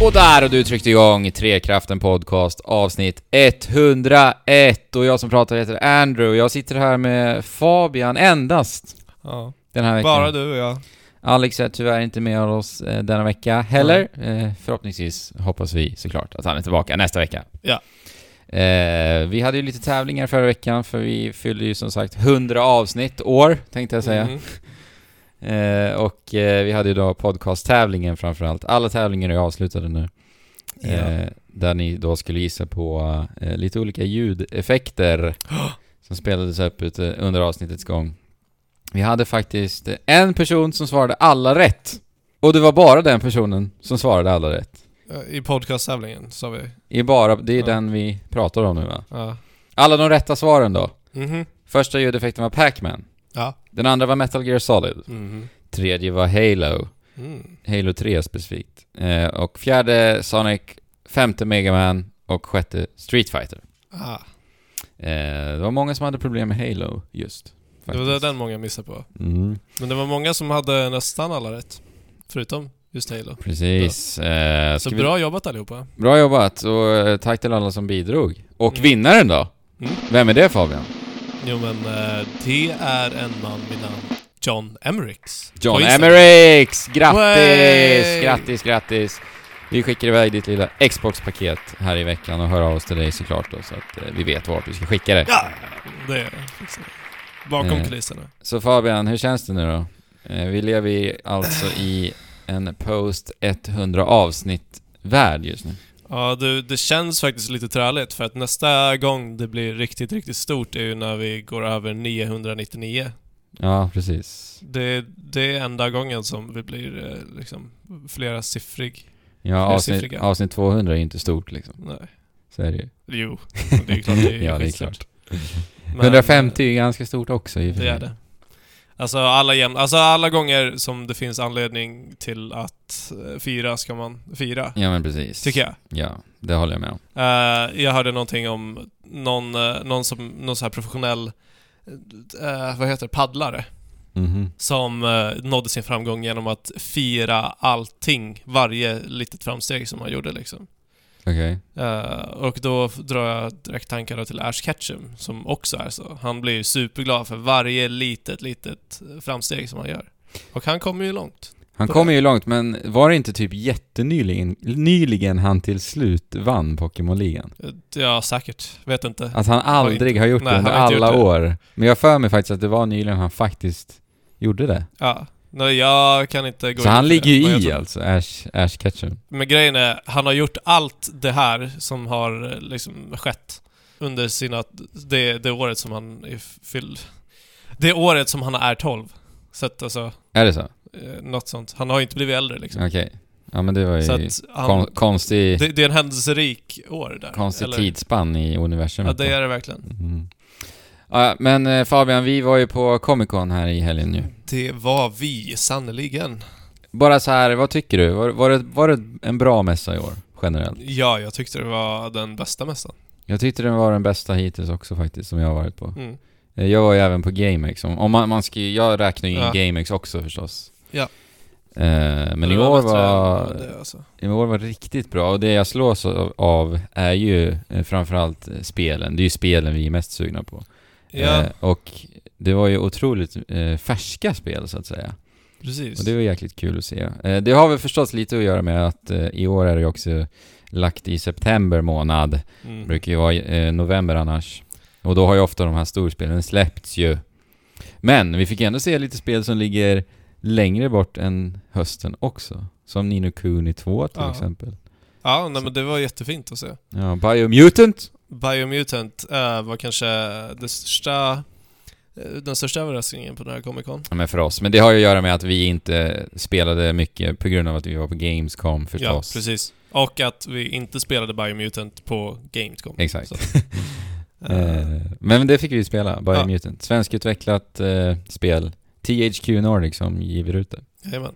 Och där har du tryckt igång Trekraften Podcast avsnitt 101 och jag som pratar heter Andrew. Jag sitter här med Fabian endast Ja. den här veckan. Bara du och jag. Alex är tyvärr inte med oss eh, denna vecka heller. Eh, förhoppningsvis hoppas vi såklart att han är tillbaka nästa vecka. Ja. Eh, vi hade ju lite tävlingar förra veckan för vi fyllde ju som sagt 100 avsnitt år, tänkte jag säga. Mhm. Eh, och eh, vi hade ju då podcast-tävlingen framförallt. Alla tävlingar är avslutade nu. Ja. Eh, där ni då skulle gissa på eh, lite olika ljudeffekter som spelades upp ut, eh, under avsnittets gång. Vi hade faktiskt en person som svarade alla rätt. Och det var bara den personen som svarade alla rätt. I podcasttävlingen sa vi. I bara, det är Ja. den vi pratar om nu va? Ja. Alla de rätta svaren då. Mhm. Första ljudeffekten var Pac-Man. Den andra var Metal Gear Solid. Mhm. Tredje var Halo. Mm. Halo 3 specifikt. Eh, och fjärde Sonic, femte Mega Man och sjätte Street Fighter. Ah. Eh, det var många som hade problem med Halo just. Det var faktiskt. den många missade på. Mm, Men det var många som hade nästan alla rätt. Förutom just Halo. precis. Eh, Så ska vi- bra jobbat allihopa. bra jobbat och eh, tack till alla som bidrog. Och Mm. vinnaren då? Mm. Vem är det Fabian? Jo men eh, det är en man vid namn John Emmerichs. John. Emmerichs! Grattis! Way! Grattis, grattis! Vi skickar iväg ditt lilla Xbox-paket här i veckan och hör av oss till dig såklart då, så att eh, vi vet vart vi ska skicka det. Ja! Det vi. Bakom Eh. kulisserna. Så Fabian, hur känns det nu då? Eh, Vi lever alltså i en post 100 avsnitt-värld just nu. Ja, du, det känns faktiskt lite träligt för att nästa gång det blir riktigt, riktigt stort är ju när vi går över 999. Ja, precis. Det, det är enda gången som vi blir eh, liksom flera siffrig. Ja, avsnitt, Flersiffriga. avsnitt 200 är ju inte stort liksom. Nej. Så är det ju. Jo, det är klart det är Ja, det är klart. Men, 150 är ganska stort också i och för Det sig. är det. Alltså alla, jäm, alltså alla gånger som det finns anledning till att eh, fira ska man fira. Ja, men precis. Tycker jag. Ja, det håller jag med om. Eh, jag hörde någonting om någon, eh, någon som, någon så här professionell, eh, vad heter det, paddlare. Mhm. Som eh, nådde sin framgång genom att fira allting, varje litet framsteg som han gjorde liksom. Okej. Eh, och då drar jag direkt tankarna till Ash Ketchum, som också är så. Han blir ju superglad för varje litet, litet framsteg som han gör. Och han kommer ju långt. Han kommer ju långt, men var det inte typ jättenyligen nyligen han till slut vann Pokémon-ligan? Eh, Ja, säkert. Vet inte. Att han aldrig har gjort nej, det under alla år. Men jag för mig faktiskt att det var nyligen han faktiskt gjorde det. Ja. Nej, jag kan inte gå Så in han ligger ju i alltså, Ash, Ash Ketchum. Men grejen är, han har gjort allt det här som har eh, liksom skett under sina... Det, det året som han är fylld. Det året som han är 12. Så att alltså, Är det så? eh, något sånt. Han har ju inte blivit äldre liksom. Okej. Ja men det var ju han, kon konstig, det, det är en händelserik år där. konstig eller? tidsspann i universum. Ja, det är det verkligen. Mm. Ja, men eh, Fabian, vi var ju på Comic Con här i helgen nu. Det var vi, sannoliken. Bara så här, vad tycker du? Var, var, det, var det en bra mässa i år, generellt? Ja, jag tyckte det var den bästa mässan. Jag tyckte den var den bästa hittills också faktiskt, som jag har varit på. Mm. Eh, Jag var ju även på GameX, om, man, man ska jag räknar ju in Ja. GameX också förstås. Ja. Eh, men i år var, det, alltså. i år var riktigt bra, och det jag slås av- är ju eh, framförallt spelen. Det är ju spelen vi är mest sugna på. Ja, Eh, och det var ju otroligt eh, färska spel så att säga. precis. Och det var jäkligt kul att se. Eh, det har väl förstås lite att göra med att i år är det också lagt i september månad. Mm. brukar ju vara november annars. Och då har ju ofta de här storspelen släppts ju. Men vi fick ändå se lite spel som ligger längre bort än hösten också. Som Nino Kuni 2 till Ja. exempel. Ja, nej, men det var jättefint att se. Ja, Biomutant! Biomutant äh, var kanske det största, eh, den största överraskningen på den här Comic Con. Ja, men för oss. Men det har ju att göra med att vi inte spelade mycket på grund av att vi var på Gamescom Ja, förstås. precis. Och att vi inte spelade Biomutant på Gamescom. Exakt. Eh, men det fick vi spela, Biomutant. Svenskutvecklat eh, spel. THQ Nordic som giver ut det. Jajamän.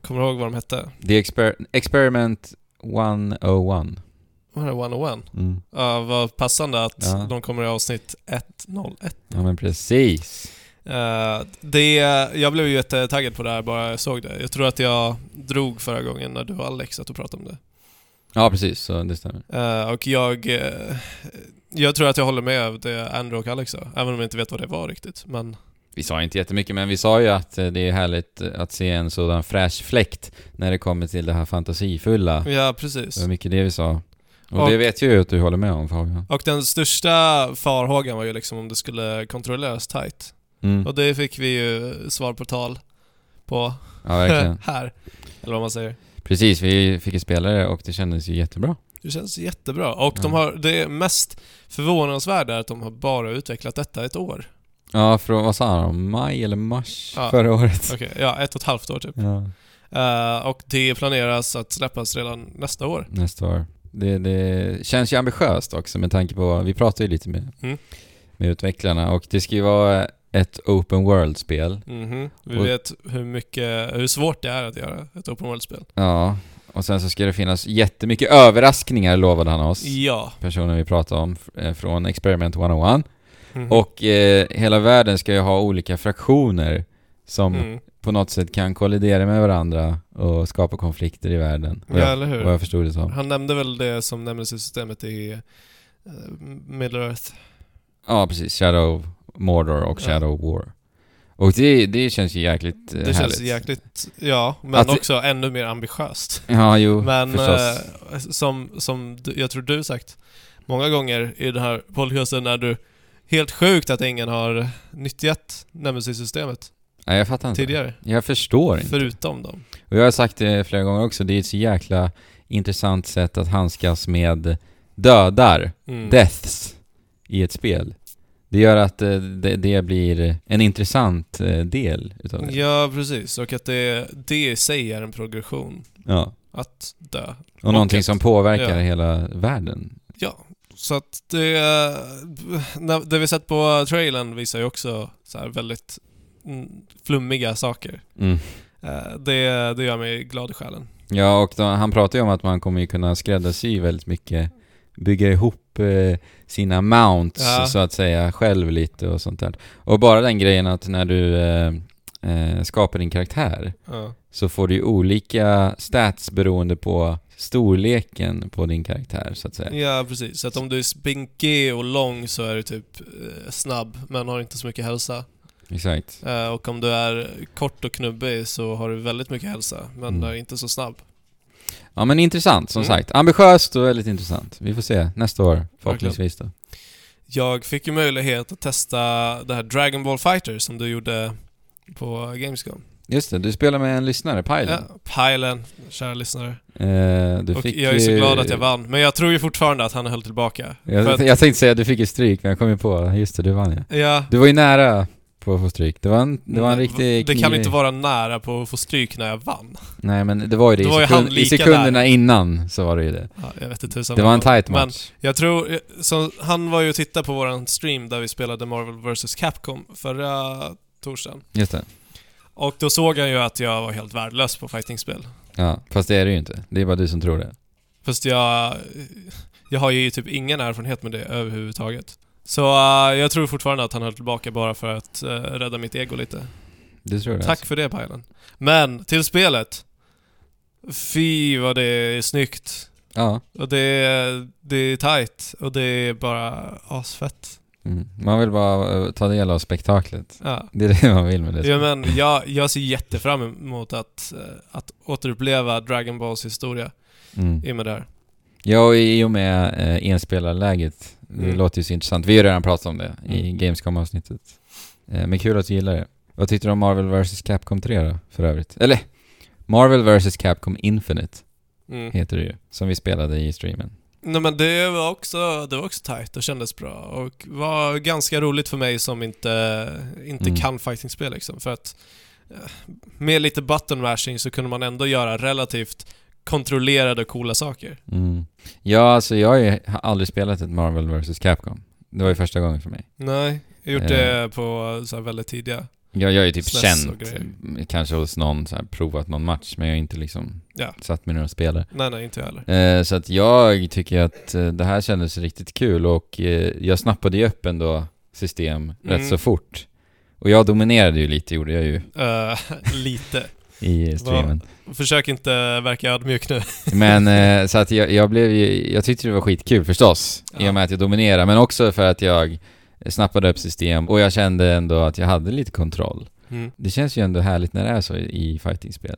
Kommer du ihåg vad de hette? The Exper Experiment 101. Var det 101? Mm. Ja, vad passande att Ja. de kommer i avsnitt 101. Ja men precis. Eh, det, jag blev ju jättetaggad på det här bara jag såg det. Jag tror att jag drog förra gången när du och Alex att du pratade om det. Ja, precis. Så det stämmer. Eh, och jag... eh, jag tror att jag håller med av det Andrew och Alex sa, även om jag inte vet vad det var riktigt. Men Vi sa inte jättemycket, men vi sa ju att det är härligt att se en sådan fräsch fläkt när det kommer till det här fantasifulla. ja, precis. Det var mycket det vi sa. Och, Och- det vet ju att du håller med om Fabian. Och den största farhågan var ju liksom om det skulle kontrolleras tight. Mm. Och det fick vi ju svar på tal på Ja, här. Eller vad man säger. Precis, vi fick ju spela det och det kändes ju jättebra. Det känns jättebra. Och de Ja. har, det mest förvånansvärda är att de har bara utvecklat detta ett år. Ja, från, vad sa de? Maj eller mars Ja. förra året? Okej, ja, ett och ett halvt år typ. Ja, Eh, och det planeras att släppas redan nästa år. nästa år. Det, det känns ju ambitiöst också med tanke på, vi pratade ju lite med, Mm. med utvecklarna och det ska ju vara ett open world-spel. Mhm. Vi Och- vet hur mycket, hur svårt det är att göra ett open world-spel. Ja, och sen så ska det finnas jättemycket överraskningar lovade han oss. Ja. Personen vi pratade om eh, från Experiment 101. Mhm. Och eh, hela världen ska ju ha olika fraktioner som Mm. På något sätt kan kollidera med varandra och skapa konflikter i världen. Ja, jag, eller hur? vad jag förstod det som. Han nämnde väl det som Nemesis-systemet i uh, Middle Earth. Ja, precis. Shadow Mordor och Ja. Shadow War. Och det, det känns ju jäkligt eh, Det härligt. känns jäkligt, ja, men Att det- också ännu mer ambitiöst. Ja, jo, Men eh, som, som du, jag tror du sagt många gånger i den här podcasten är du helt sjukt att ingen har nyttjat Nemesis-systemet Nej, jag fattar inte. tidigare. Jag förstår inte. Förutom dem. Och jag har sagt det flera gånger också, det är ett så jäkla intressant sätt att handskas med dödar, Mm. deaths, i ett spel. Det gör att eh, det, det blir en intressant eh, del utav det. Ja, precis. Och att det, det i sig är en progression. Ja. Att dö. Och, Och någonting att- som påverkar ja. hela världen. Ja, så att det... när- Det vi sett på trailern visar ju också så väldigt flummiga saker. Mm. Eh, Det, det gör mig glad i själen. Ja, och då, han pratar ju om att man kommer ju kunna skräddarsy väldigt mycket, bygga ihop eh, sina mounts Ja. så att säga själv lite och sånt där. Och bara den grejen att när du eh, eh, skapar din karaktär Ja. så får du ju olika stats beroende på storleken på din karaktär så att säga. Ja, precis. Så att om du är spinkig och lång så är du typ snabb, men har inte så mycket hälsa. Exakt. Eh, och om du är kort och knubbig så har du väldigt mycket hälsa, men Mm. är inte så snabb. Ja men intressant som Mm. sagt. Ambitiöst och väldigt intressant. Vi får se nästa år förhoppningsvis då. Jag fick ju möjlighet att testa det här Dragon Ball Fighter som du gjorde på Gamescom. Just det, du spelar med en lyssnare, Pajlen. Ja, Pilen, kära lyssnare. Eh, och jag är så ju- glad att jag vann, men jag tror ju fortfarande att han höll tillbaka. Jag, jag tänkte säga att du fick ett stryk, men jag kom ju på, just det, du vann ja. ja, Du var ju nära på att få stryk. Det var en, det var en riktig Det kan inte vara nära på att få stryk när jag vann. Nej men det var ju det, i, var ju sekund, i sekunderna innan så var det ju det. Ja, jag vet inte tusan Det var en tight Men match. jag tror, så han var ju och tittade på våran stream där vi spelade Marvel vs Capcom förra torsdagen. Just det. Och då såg han ju att jag var helt värdelös på fightingspel. Ja, fast det är det ju inte. Det är bara du som tror det. Fast jag... Jag har ju typ ingen erfarenhet med det överhuvudtaget. Så eh, jag tror fortfarande att han höll tillbaka bara för att uh, rädda mitt ego lite. Du tror det? Tack för det Pajlen. Men, till spelet. Fy vad det är snyggt. Ja. Och det är, det är tight och det är bara asfett. Mm. Man vill bara eh, ta del av spektaklet. Ja. Det är det man vill med det. Ja, men jag, jag ser jättefram emot att, att återuppleva Dragon Balls historia Mm. i och med det här. Ja, och i och med eh, enspelarläget. Det Mm. låter ju så intressant. Vi har redan pratat om det i Mm. Gamescom-avsnittet. Eh, men kul att du gillar det. Vad tyckte du om Marvel vs Capcom 3 då, för övrigt? Eller, Marvel vs Capcom Infinite Mm. heter det ju, som vi spelade i streamen. Nej men det var också, det var också tight och kändes bra och var ganska roligt för mig som inte, inte Mm. kan fightingspel liksom. För att eh, med lite button mashing så kunde man ändå göra relativt kontrollerade och coola saker. Mm. Ja, alltså jag har ju aldrig spelat ett Marvel vs Capcom. Det var ju första gången för mig. Nej, jag har gjort Eh. det på så väldigt tidiga. Jag, jag är ju typ känt, kanske hos någon, så här, provat någon match, men jag har inte liksom Ja. satt mig ner och spelat. Nej, nej, inte jag heller. Eh, så att jag tycker att eh, det här kändes riktigt kul och eh, jag snappade ju upp ändå system rätt Mm. så fort. Och jag dominerade ju lite, gjorde jag ju. Eh, lite. I streamen. Försök inte verka ödmjuk nu. Men eh, så att jag, jag blev ju, jag tyckte det var skitkul förstås, i Ja. och med att jag dominerade, men också för att jag snappade upp system och jag kände ändå att jag hade lite kontroll. Mm. Det känns ju ändå härligt när det är så i i fightingspel.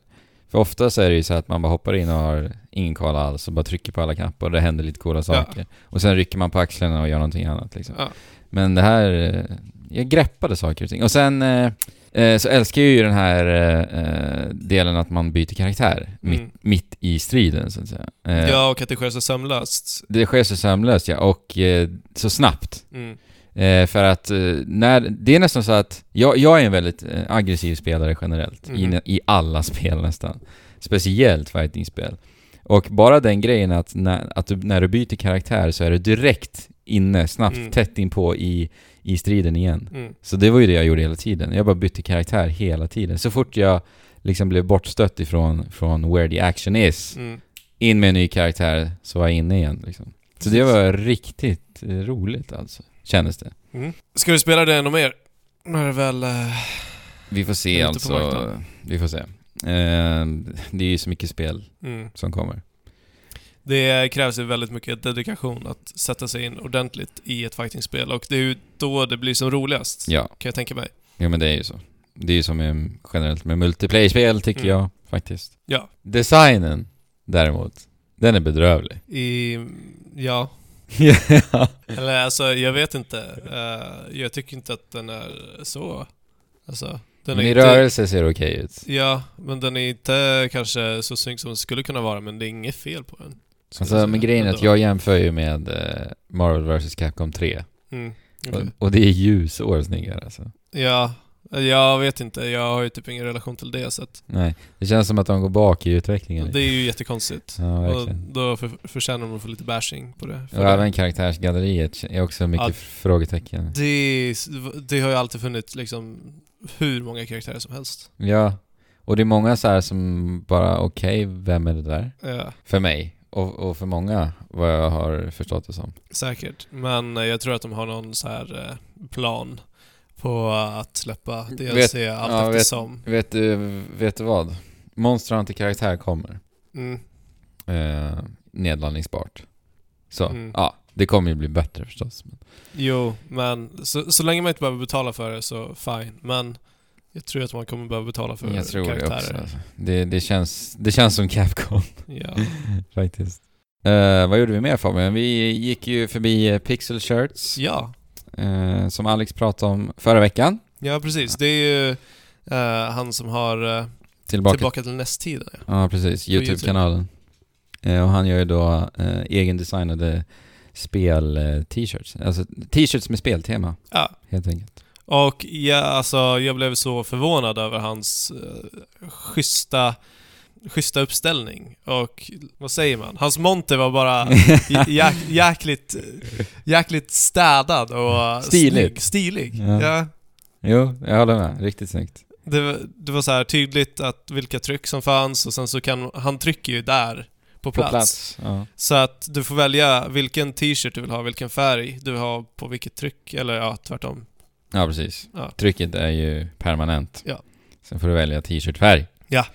För ofta så är det ju så att man bara hoppar in och har ingen koll alls och bara trycker på alla knappar och det händer lite coola saker. Och sen rycker man på axlarna och gör någonting annat liksom. Ja. Men det här, eh, jag greppade saker och ting. Och sen eh, eh, så älskar jag ju den här eh, eh, delen att man byter karaktär mitt, Mm. mitt i striden så att säga. Eh, Ja, och att det sker så sömlöst. Det sker så sömlöst ja, och eh, så snabbt. Mm. Eh, för att eh, när, det är nästan så att, jag, jag är en väldigt eh, aggressiv spelare generellt, i, Mhm. i alla spel nästan. Speciellt fightingspel. Och bara den grejen att, när, att du, när du byter karaktär så är du direkt inne, snabbt, Mm. tätt in på i, i striden igen. Mm. Så det var ju det jag gjorde hela tiden. Jag bara bytte karaktär hela tiden. Så fort jag liksom blev bortstött ifrån från where the action is, Mm. in med en ny karaktär, så var jag inne igen liksom. Så det var riktigt eh, roligt alltså, kändes det. Mm. Ska du spela det ännu mer? När det väl... eh, Vi får se alltså. Vi får se. Eh, det är ju så mycket spel Mm. som kommer. Det krävs ju väldigt mycket dedikation att sätta sig in ordentligt i ett fightingspel och det är ju då det blir som roligast. Ja, Kan jag tänka mig. ja men det är ju så. Det är ju som generellt med multiplayer-spel tycker Mm. jag faktiskt. Ja. Designen däremot, den är bedrövlig. I... Ja. Eller alltså, jag vet inte. Eh, jag tycker inte att den är så... Alltså, den Men är i inte... rörelse ser det okej ut. Ja, men den är inte kanske så snygg som den skulle kunna vara, men det är inget fel på den. Alltså, men grejen är att jag jämför ju med eh, Marvel vs Capcom 3. Mm. okej. Och, och det är ljusår snyggare alltså. Ja, jag vet inte. Jag har ju typ ingen relation till det, så att Nej, det känns som att de går bak i utvecklingen. det är ju jättekonstigt. Ja, och då för, förtjänar de att få lite bashing på det. För Och det. även karaktärsgalleriet är också mycket Ja. frågetecken. Det, det har ju alltid funnits liksom hur många karaktärer som helst. Ja, och det är många så här som bara, okej, vem är det där? Ja, För mig. Och, och för många, vad jag har förstått det som. säkert. Men eh, jag tror att de har någon så här eh, plan på att släppa DLC allt ja, vet- eftersom. Vet du, vet du vad? Monster Hunter karaktär kommer. Mm. Eh, nedladdningsbart. Så, Mm. ja. Det kommer ju bli bättre förstås. Jo, men så, så länge man inte behöver betala för det så fine. Men jag tror att man kommer behöva betala för jag tror det karaktärer. också. Alltså. Det, det, känns, det känns som Capcom Ja. faktiskt. Eh, vad gjorde vi mer Fabian? Vi gick ju förbi eh, Pixel Shirts. ja, eh, som Alex pratade om förra veckan. ja precis. Det är ju eh, han som har uh, Tillbaka. Tillbaka till nästtiden. Ja. Precis. YouTube. YouTube-kanalen. Eh, och han gör ju då eh, egendesignade spel-t-shirts. Alltså t-shirts med speltema, ja. helt enkelt. Och ja, alltså, jag blev så förvånad över hans uh, schyssta, schyssta uppställning. Och vad säger man? Hans monter var bara jäk, jäkligt, jäkligt städad och eh, snygg. Stilig. Ja. Ja. Jo, jag håller med. Riktigt snyggt. Det, var- det var så här tydligt att vilka tryck som fanns och sen så kan han trycker ju där på På plats. plats. Ja. Så att du får välja vilken t-shirt du vill ha, vilken färg du vill ha på vilket tryck, eller ja, tvärtom. Ja, precis. Ja. Trycket är ju permanent. Ja. Sen får du välja t-shirtfärg. Ja.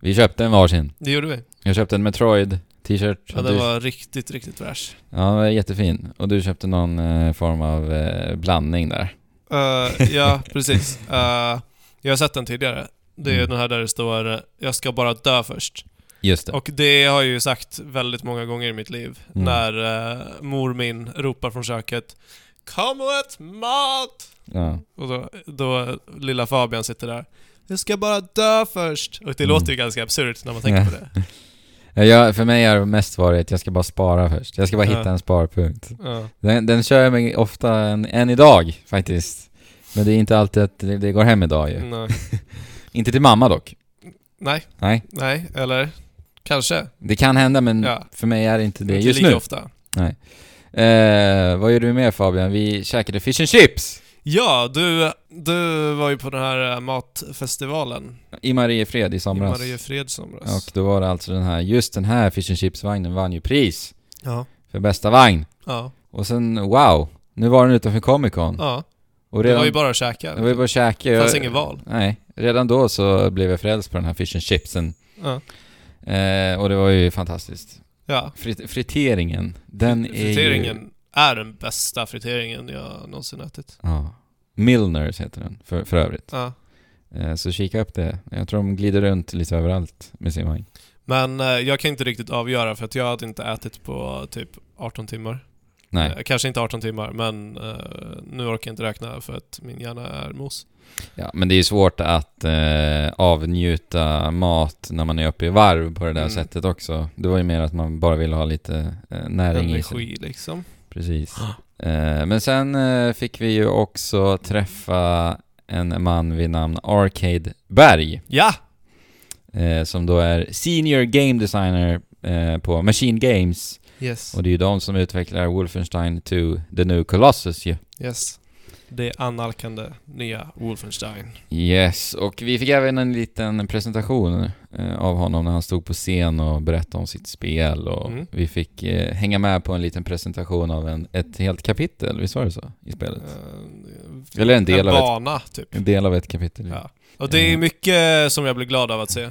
Vi köpte en varsin. Det gjorde vi. Jag köpte en Metroid t-shirt. Ja, den du- var riktigt, riktigt fräsch. ja, den var jättefin. Och du köpte någon eh, form av eh, blandning där. Eh, ja, precis. Eh, jag har sett den tidigare. Det är Mm. den här där det står eh, “Jag ska bara dö först”. Just det. Och det har jag ju sagt väldigt många gånger i mitt liv. Mm. När eh, mor min ropar från köket “Kom och ät mat!” Ja. Och då, då lilla Fabian sitter där. Jag ska bara dö först. Och det Mm. låter ju ganska absurt när man tänker på det. Ja, jag, för mig har det mest varit, jag ska bara spara först. Jag ska bara Ja. hitta en sparpunkt. Ja. Den, den kör jag mig ofta än, än idag faktiskt. Men det är inte alltid att det, det går hem idag ju. Nej. Inte till mamma dock. nej, Nej, nej, eller kanske. det kan hända men Ja. för mig är det inte det Inte just lika nu. ofta. Eh, vad gjorde vi mer Fabian? Vi käkade fish and chips! Ja, du, du var ju på den här eh, matfestivalen I Mariefred i i somras. Mariefred somras. Och då var det alltså den här, just den här fish and chips-vagnen vann ju pris Ja, för bästa vagn. ja, Och sen, wow! Nu var den utanför Comic Con. ja. Och Det redan, var ju bara att käka. det var ju bara att käka. Det fanns ingen val. Nej. redan då så blev jag frälst på den här fish and chipsen. Ja. Eh, och det var ju fantastiskt. Ja. Frit friteringen, den är ju... Friteringen är den bästa friteringen jag någonsin ätit. Ja. Milners heter den, för, för övrigt. Ja. Eh, så kika upp det. Jag tror de glider runt lite överallt med sin vagn. Men eh, jag kan inte riktigt avgöra för att jag hade inte ätit på typ 18 timmar. Nej. Eh, kanske inte 18 timmar, men eh, nu orkar jag inte räkna för att min hjärna är mos. Ja, men det är ju svårt att eh, avnjuta mat när man är uppe i varv på det där Mm. sättet också. Det var ju mer att man bara ville ha lite eh, näring i sig. Energi liksom. Precis. Eh, men sen eh, fick vi ju också träffa en man vid namn Arcade Berg, Ja! som då är Senior Game Designer på Machine Games. Yes. Och det är ju de som utvecklar Wolfenstein 2, The New Colossus ju. Yes. Det annalkande nya Wolfenstein. Yes, och vi fick även en liten presentation eh, av honom när han stod på scen och berättade om sitt spel och Mm. vi fick eh, hänga med på en liten presentation av en, ett helt kapitel, visst var det så? I spelet? Eh, Eller en del av ett- bana, typ. En del av ett kapitel. Ja. Och det är Eh. mycket som jag blir glad av att se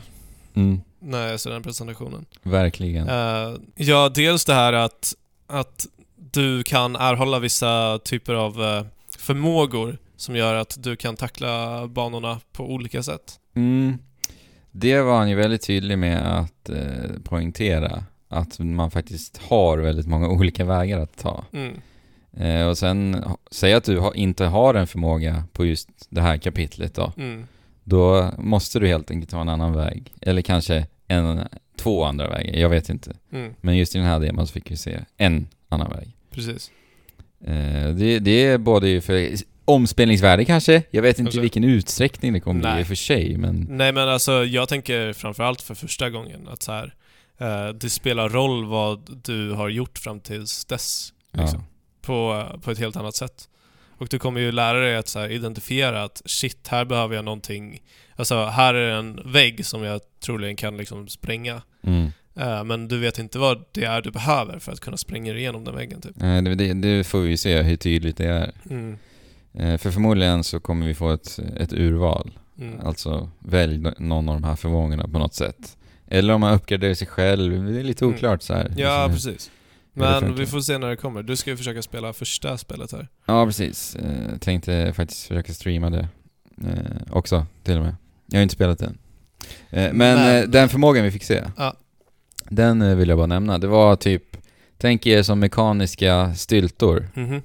Mm, när jag ser den presentationen. verkligen. Eh, ja, dels det här att, att du kan erhålla vissa typer av eh, förmågor som gör att du kan tackla banorna på olika sätt. Mm, det var han ju väldigt tydlig med att eh, poängtera. Att man faktiskt har väldigt många olika vägar att ta. Mm. Och sen, säg att du ha, inte har en förmåga på just det här kapitlet då. Mm. Då måste du helt enkelt ta en annan väg. Eller kanske en, två andra vägar, jag vet inte. Mm. Men just i den här demon så fick vi se en annan väg. Precis. Eh, det, det är både ju för omspelningsvärde kanske, jag vet inte i vilken utsträckning det kommer bli Nej. i och för sig, men Nej men alltså, jag tänker framförallt för första gången att så här, eh, det spelar roll vad du har gjort fram tills dess. Liksom, på, på ett helt annat sätt. Och du kommer ju lära dig att så här, identifiera att shit, här behöver jag någonting. Alltså, här är en vägg som jag troligen kan liksom spränga. Mm. Eh, men du vet inte vad det är du behöver för att kunna spränga igenom den väggen typ. Eh, det, det, det får vi se hur tydligt det är. Mm. Eh, för förmodligen så kommer vi få ett, ett urval. Mm. Alltså välj någon av de här förmågorna på något sätt. Eller om man uppgraderar sig själv, det är lite Mm. oklart så här. Ja, Liksom. precis. Det Men vi får se när det kommer. Du ska ju försöka spela första spelet här. Ja, precis. Eh, tänkte faktiskt försöka streama det eh, också, till och med. Jag har inte spelat den. Eh, men Men- Eh, den förmågan vi fick se, Ja. den vill jag bara nämna. Det var typ, tänk er som mekaniska styltor. Mhm.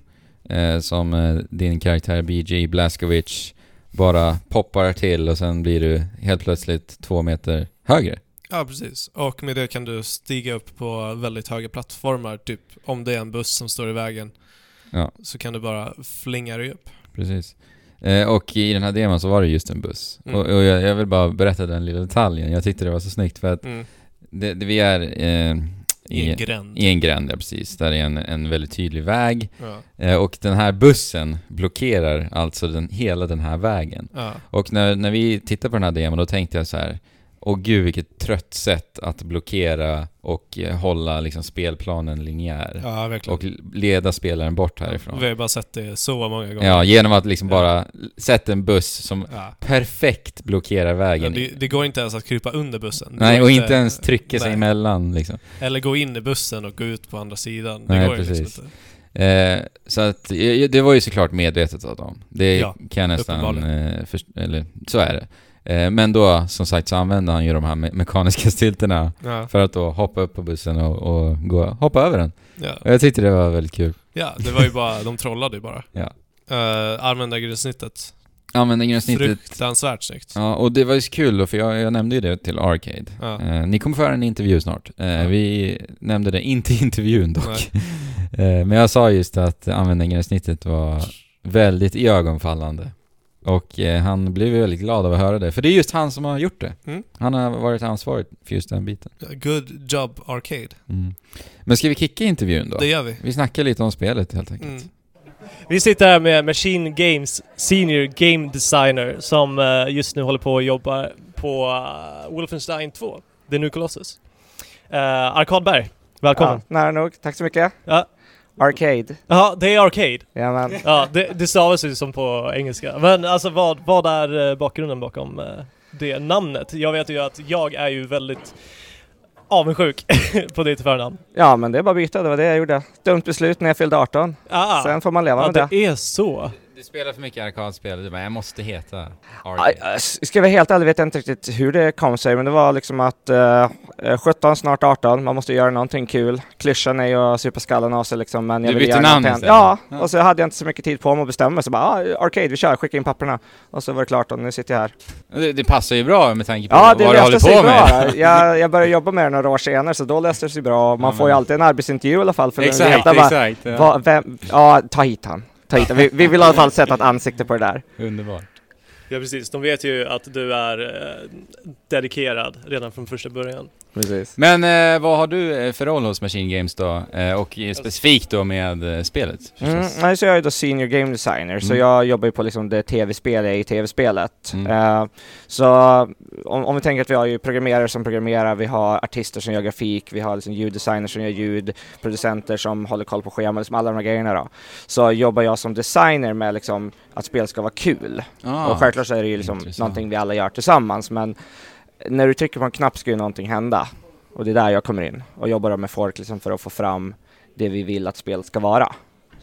Eh, som din karaktär BG Blaskovic bara poppar till och sen blir du helt plötsligt två meter högre. Ja, precis. Och med det kan du stiga upp på väldigt höga plattformar. Typ om det är en buss som står i vägen Ja. så kan du bara flinga dig upp. Precis. Eh, och i den här demon så var det just en buss. Mm. Och, och jag, jag vill bara berätta den lilla detaljen. Jag tyckte det var så snyggt för att Mm. det, det, vi är eh, I en gränd. i en gränd, ja, precis. Där är en, en väldigt tydlig väg. Ja. Eh, och den här bussen blockerar alltså den, hela den här vägen. Ja. Och när, när vi tittade på den här demon då tänkte jag så här. Åh gud vilket trött sätt att blockera och eh, hålla liksom spelplanen linjär. ja, verkligen. Och leda spelaren bort härifrån. Vi har bara sett det så många gånger. Ja, genom att liksom Ja. bara sätta en buss som Ja. perfekt blockerar Ja, vägen. det, det går inte ens att krypa under bussen. Nej, och inte ens trycka sig nej. emellan liksom. Eller gå in i bussen och gå ut på andra sidan. Det Nej, går liksom precis. inte. Eh, så att, eh, det var ju såklart medvetet av dem. Det Ja, kan jag nästan... Eh, först, eller så är det. Eh, men då, som sagt, så använde han ju de här me- mekaniska stylterna Ja. för att då hoppa upp på bussen och, och gå, hoppa över den. Ja. Och jag tyckte det var väldigt kul. ja, det var ju bara, de trollade ju bara. Ja. Uh, användargränssnittet. Användargränssnittet... Fruktansvärt snyggt. Ja, och det var ju så kul då, för jag, jag nämnde ju det till Arcade. Ja. Eh, ni kommer få höra en intervju snart. Eh, Ja. Vi nämnde det inte i intervjun dock. eh, men jag sa just att användargränssnittet var väldigt iögonfallande. Och eh, han blev ju väldigt glad av att höra det, för det är just han som har gjort det. Mm. Han har varit ansvarig för just den biten. Good job Arcade. Mm. Men ska vi kicka intervjun då? Det gör vi. Vi snackar lite om spelet helt enkelt. Mm. Vi sitter här med Machine Games Senior Game Designer som eh, just nu håller på och jobbar på uh, Wolfenstein 2, The New Colossus. Uh, Arkadberg, välkommen. Ja, nära nog. Tack så mycket. Ja. Arcade. Ja, det är Arcade. Jajamän. Ja, det, det stavas ju som på engelska. Men alltså vad, vad är eh, bakgrunden bakom eh, det namnet? Jag vet ju att jag är ju väldigt avundsjuk på ditt förnamn. Ja, men det är bara att byta. Det var det jag gjorde. Dumt beslut när jag fyllde 18. Ah, Sen får man leva ja, med det. det är så. Du spelar för mycket arkadspel, du bara, jag måste heta Arcade. Ska jag vara helt ärlig vet jag inte riktigt hur det kom sig, men det var liksom att eh, eh, 17, snart 18, man måste göra någonting kul. Klyschan är ju att supa skallen av sig liksom, men jag Du ville bytte göra namn istället? Ja, Ja. och så hade jag inte så mycket tid på mig att bestämma mig, så bara ah, Arcade, vi kör, skicka in papperna. Och så var det klart och nu sitter jag här. Det, det passar ju bra med tanke på Ja, vad du håller på bra. med. Jag, jag började jobba med det några år senare, så då löste det sig bra. Man Ja, får ju alltid en arbetsintervju i alla fall för Exakt, veta bara, exakt. Ja. vad, vem, ja, ta hit han. Ta hit. Vi, vi vill i alla fall sätta ett ansikte på det där. Underbart. Ja precis, de vet ju att du är eh, dedikerad redan från första början. Precis. Men eh, vad har du eh, för roll hos Machine Games då? Eh, och eh, specifikt då med eh, spelet? Mm, nej, så jag är då senior game designer, så Mm. jag jobbar ju på liksom det tv-spel i tv-spelet. Mm. Eh, så om, om vi tänker att vi har ju programmerare som programmerar, vi har artister som gör grafik, vi har liksom ljuddesigners som gör ljud, producenter som håller koll på scheman, liksom alla de här grejerna då. Så jobbar jag som designer med liksom att spel ska vara kul. Ah, och självklart så är det ju liksom intressant. någonting vi alla gör tillsammans, men när du trycker på en knapp ska ju någonting hända. Och det är där jag kommer in och jobbar då med folk liksom för att få fram det vi vill att spelet ska vara.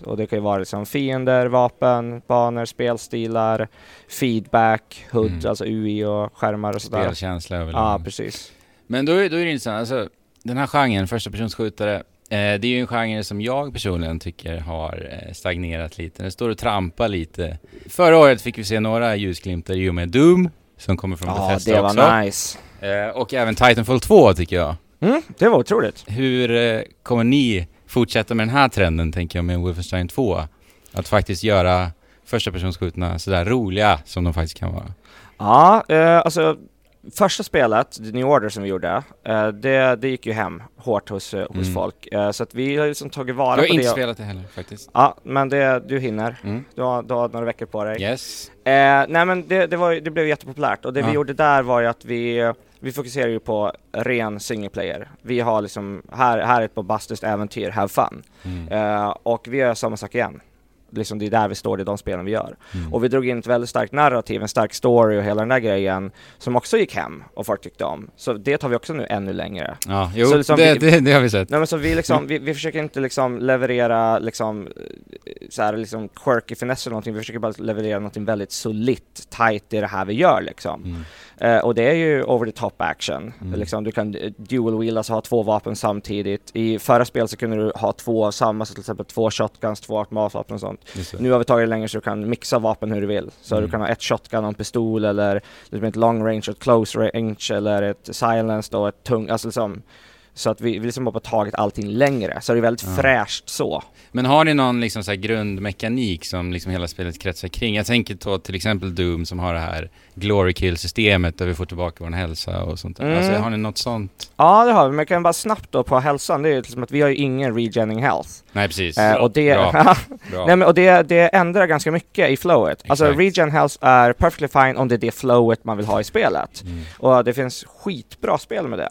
Och det kan ju vara liksom fiender, vapen, banor, spelstilar, feedback, HUD, Mm. alltså UI och skärmar och sådär. Spelkänsla överlag. Ja, precis. Men då, är- då är det intressant, alltså den här genren, första personsskjutare, eh, det är ju en genre som jag personligen tycker har eh, stagnerat lite. Den står och trampar lite. Förra året fick vi se några ljusglimtar i och med Doom, som kommer från Ja, Bethesda det var också. nice. Eh, och även Titanfall 2 tycker jag. Mm, det var otroligt. Hur eh, kommer ni fortsätta med den här trenden, tänker jag, med Wolfenstein 2? Att faktiskt göra första personsskjutna sådär roliga som de faktiskt kan vara. Ja, eh, alltså första spelet, The New Order som vi gjorde, eh, det, det gick ju hem hårt hos, eh, hos Mm. folk. Eh, så att vi har liksom tagit Jag vara har på inte det. spelat det heller faktiskt. Ja, men det, du hinner. Mm. Du har, du har några veckor på dig. Yes. Eh, nej men det, det, var, det blev jättepopulärt och det vi Ja. gjorde där var ju att vi, vi fokuserar ju på ren single player. Vi har liksom, här, här är ett bombastiskt äventyr, have fun. Mm. Eh, och vi gör samma sak igen. Liksom det är där vi står, det är de spelen vi gör. Mm. Och vi drog in ett väldigt starkt narrativ, en stark story och hela den där grejen som också gick hem och folk tyckte om. Så det tar vi också nu ännu längre. Ja, jo, Så liksom det, vi- det, det har vi sett. Nej men så vi liksom, vi, vi försöker inte liksom leverera liksom eh, så här liksom quirky finess eller någonting, vi försöker bara leverera någonting väldigt solitt, tight i det här vi gör liksom. Mm. Eh, och det är ju over the top action. Mm. Liksom, du kan eh, dual wheel, alltså ha två vapen samtidigt. I förra spel så kunde du ha två av samma, så till exempel två shotguns, två automatvapen och sånt. Nu har vi tagit det längre så du kan mixa vapen hur du vill. Så Mm. du kan ha ett shotgun och en pistol eller liksom ett long range och ett close range eller ett silenced och ett tung, alltså liksom så att vi, vi liksom bara tagit allting längre, så det är väldigt Ja. fräscht så. Men har ni någon liksom så grundmekanik som liksom hela spelet kretsar kring? Jag tänker på till exempel Doom som har det här Glory Kill-systemet där vi får tillbaka vår hälsa och sånt där. Mm. Alltså har ni något sånt? Ja det har vi, men jag kan bara snabbt då på hälsan, det är ju liksom att vi har ju ingen regening health. Nej precis. Eh, och det, Bra. Bra. Nej men och det, det ändrar ganska mycket i flowet. Alltså Exakt. regen health är perfectly fine om det är det flowet man vill ha i spelet. Mm. Och det finns skitbra spel med det.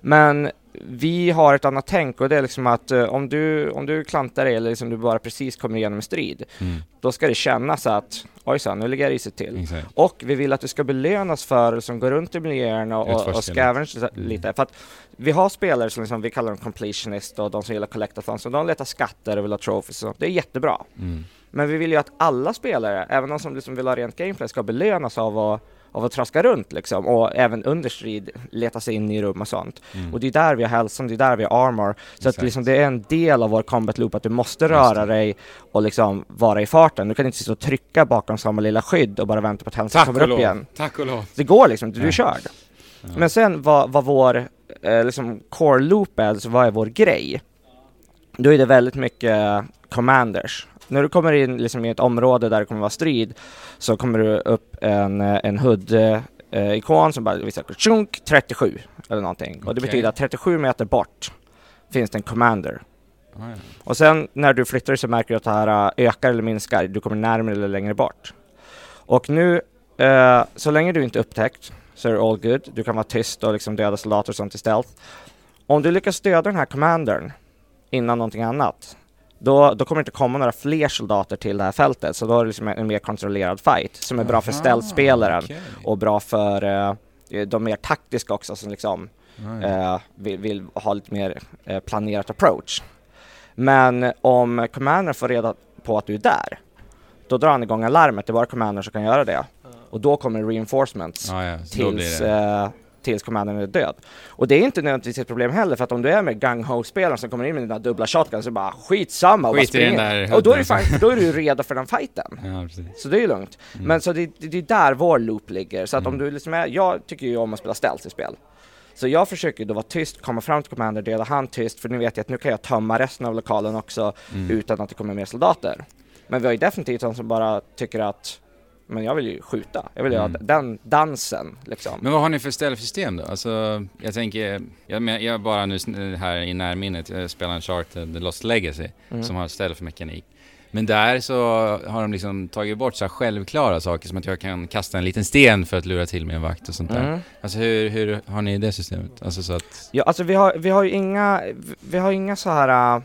Men vi har ett annat tänk och det är liksom att eh, om, du, om du klantar dig eller liksom du bara precis kommer igenom en strid, Mm. då ska det kännas att ojsan, nu ligger jag risigt till. Exakt. Och vi vill att du ska belönas för som går runt i miljöerna och, och scavenge lite- Mm. För att vi har spelare som liksom, vi kallar dem completionist och de som gillar collectathons, och de letar skatter och vill ha trophies och det är jättebra. Mm. Men vi vill ju att alla spelare, även de som liksom vill ha rent gameplay, ska belönas av att, av att traska runt liksom och även under strid leta sig in i rum och sånt. Mm. Och det är där vi har hälsan, det är där vi har armor. Så att Exakt. liksom det är en del av vår combat loop att du måste röra dig och liksom vara i farten. Du kan inte sitta och trycka bakom samma lilla skydd och bara vänta på att hälsan kommer upp lov. igen. Tack och lov. Det går liksom du är Nej. körd. Ja. Men sen vad, vad vår eh, liksom core loop är, alltså vad är vår grej? Då är det väldigt mycket commanders. När du kommer in liksom i ett område där det kommer vara strid så kommer du upp en, eh, en HUD-ikon som bara visar tjunk 37 eller någonting. Och det betyder att 37 meter bort finns det en commander. Ja. Och sen när du flyttar dig så märker du att det här äh, ökar eller minskar, du kommer närmare eller längre bort. Och nu, eh, så länge du inte är upptäckt så är det all good. Du kan vara tyst och liksom döda soldater och sånt i stealth. Om du lyckas döda den här commandern innan någonting annat, då, då kommer det inte komma några fler soldater till det här fältet, så då är det liksom en mer kontrollerad fight som är bra för Aha, stealth-spelaren okej. och bra för eh, de mer taktiska också som liksom eh, vill, vill ha lite mer eh, planerat approach. Men om Commander får reda på att du är där, då drar han igång alarmet, det är bara Commander som kan göra det. Och då kommer reinforcements Ja, ja, tills, tills Commandern är död. Och det är inte nödvändigtvis ett problem heller, för att om du är med gung-ho-spelaren som kommer in med dina dubbla shotguns så bara skitsamma och bara Skit den springer. där Och då är, fan, då är du redo för den fighten. Ja. Så det är ju lugnt. Mm. Men så det, det, är där vår loop ligger. Så att om Mm. du liksom är, jag tycker ju om att spela stealth i spel. Så jag försöker då vara tyst, komma fram till Commander, döda han tyst, för nu vet jag att nu kan jag tömma resten av lokalen också Mm. utan att det kommer mer soldater. Men vi har ju definitivt de som bara tycker att men jag vill ju skjuta, jag vill Mm. ha den dansen liksom. Men vad har ni för ställsystem då? Alltså, jag tänker, jag, jag bara nu här i närminnet, jag spelar en Charted Lost Legacy Mm. som har stealth-mekanik. Men där så har de liksom tagit bort så här självklara saker som att jag kan kasta en liten sten för att lura till mig en vakt och sånt där. Mm. Alltså hur, hur har ni det systemet? Alltså så att... Ja, alltså vi har, vi har ju inga, vi har inga så här,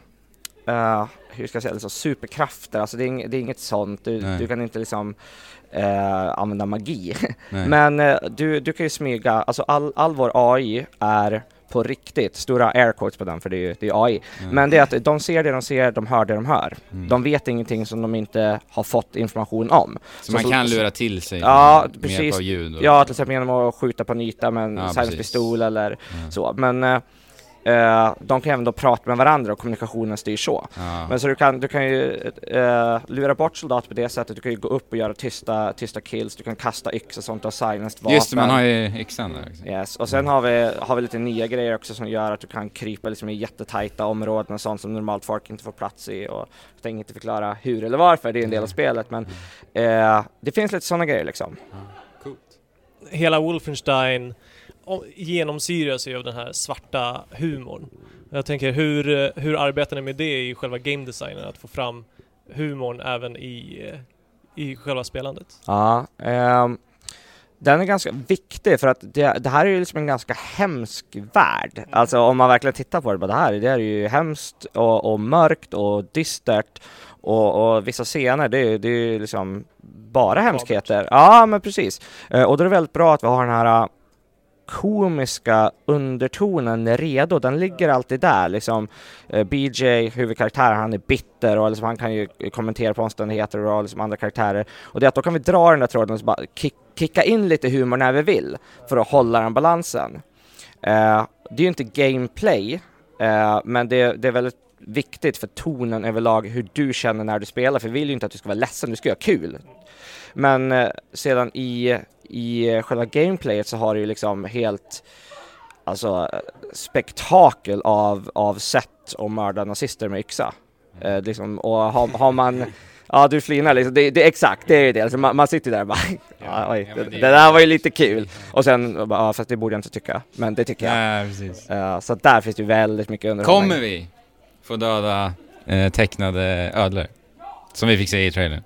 uh, hur ska jag säga, liksom superkrafter, alltså det är, ing, det är inget sånt, du, du kan inte liksom eh, använda magi. Nej. Men eh, du, du kan ju smyga, alltså all, all vår AI är på riktigt, stora air quotes på den för det är ju det är AI. Ja. Men det är att de ser det de ser, de hör det de hör. Mm. De vet ingenting som de inte har fått information om. så man så- kan lura till sig Ja, med precis. hjälp av ljud? Och, Ja, till exempel genom att skjuta på en yta med en Ja, pistol eller ja. så. Men eh, de kan även då prata med varandra och kommunikationen styrs så. Ja. Men så du kan, du kan ju eh, lura bort soldater på det sättet, du kan ju gå upp och göra tysta, tysta kills, du kan kasta yxa och sånt och silenced vapen. Just det, man har ju yxan där också. Yes. Och sen har vi, har vi lite nya grejer också som gör att du kan krypa liksom i jättetajta områden och sånt som normalt folk inte får plats i och jag tänker inte förklara hur eller varför, det är en del av spelet men eh, det finns lite sådana grejer liksom. Coolt. hela Wolfenstein genomsyras ju av den här svarta humorn. Jag tänker hur, eh, hur arbetar ni med det i själva game designen? Att få fram humorn även i, eh, i själva spelandet? Ja, ehm, den är ganska viktig för att det, det här är ju liksom en ganska hemsk värld. Alltså om man verkligen tittar på det, det här det är ju hemskt och, och mörkt och dystert och, och vissa scener, det, är- det är ju liksom bara hemskheter. Ja, men precis. Eh, och då är det väldigt bra att vi har den här komiska undertonen redo, den ligger alltid där liksom. Eh, BJ, huvudkaraktär, han är bitter och liksom, han kan ju kommentera på omständigheter och liksom andra karaktärer. Och det är att då kan vi dra den där tråden och så bara kick, kicka in lite humor när vi vill för att hålla den balansen. Uh, det är ju inte gameplay, uh, men det, det är väldigt viktigt för tonen överlag hur du känner när du spelar, för vi vill ju inte att du ska vara ledsen, du ska ha kul. Men uh, sedan i, i eh, själva gameplayet så har det ju liksom helt alltså spektakel av, av sätt att mörda nazister med yxa. Eh, liksom, och har, har man Ja du flinar liksom, det, det, exakt det är ju det, alltså, man, man sitter där och bara ja, oj, ja, det, det- där var ju lite kul. Och sen bara, ja fast det borde jag inte tycka, men det tycker jag. Ja, precis. Eh, så där finns det ju väldigt mycket underhållning. Kommer vi få döda eh, tecknade ödlor? Som vi fick se i trailern.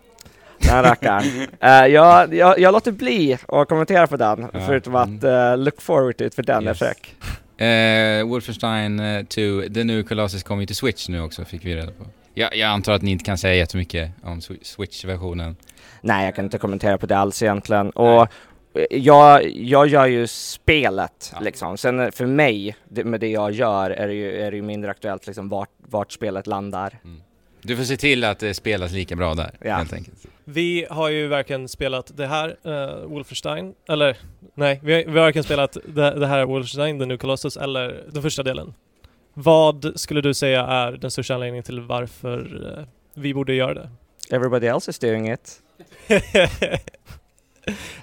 Den rackaren. Uh, jag, jag, jag låter bli att kommentera på den, Ja. förutom att uh, look forward to it, för den Yes. är fräck. Eh, Wolfenstein eh, 2, The New Colossus kommer ju till Switch nu också, fick vi reda på. Jag, jag antar att ni inte kan säga jättemycket om Swi- Switch-versionen. Nej, jag kan inte kommentera på det alls egentligen. Och jag, jag gör ju spelet Ja. liksom. Sen för mig, det, med det jag gör, är det ju, är det ju mindre aktuellt liksom vart, vart spelet landar. Du får se till att det spelas lika bra där, Ja. helt enkelt. Vi har ju verkligen spelat det här, uh, Wolfenstein, eller nej, vi har, vi har varken spelat det, det här Wolfenstein, The New Colossus, eller den första delen. Vad skulle du säga är den största anledningen till varför eh, vi borde göra det? Everybody else is doing it.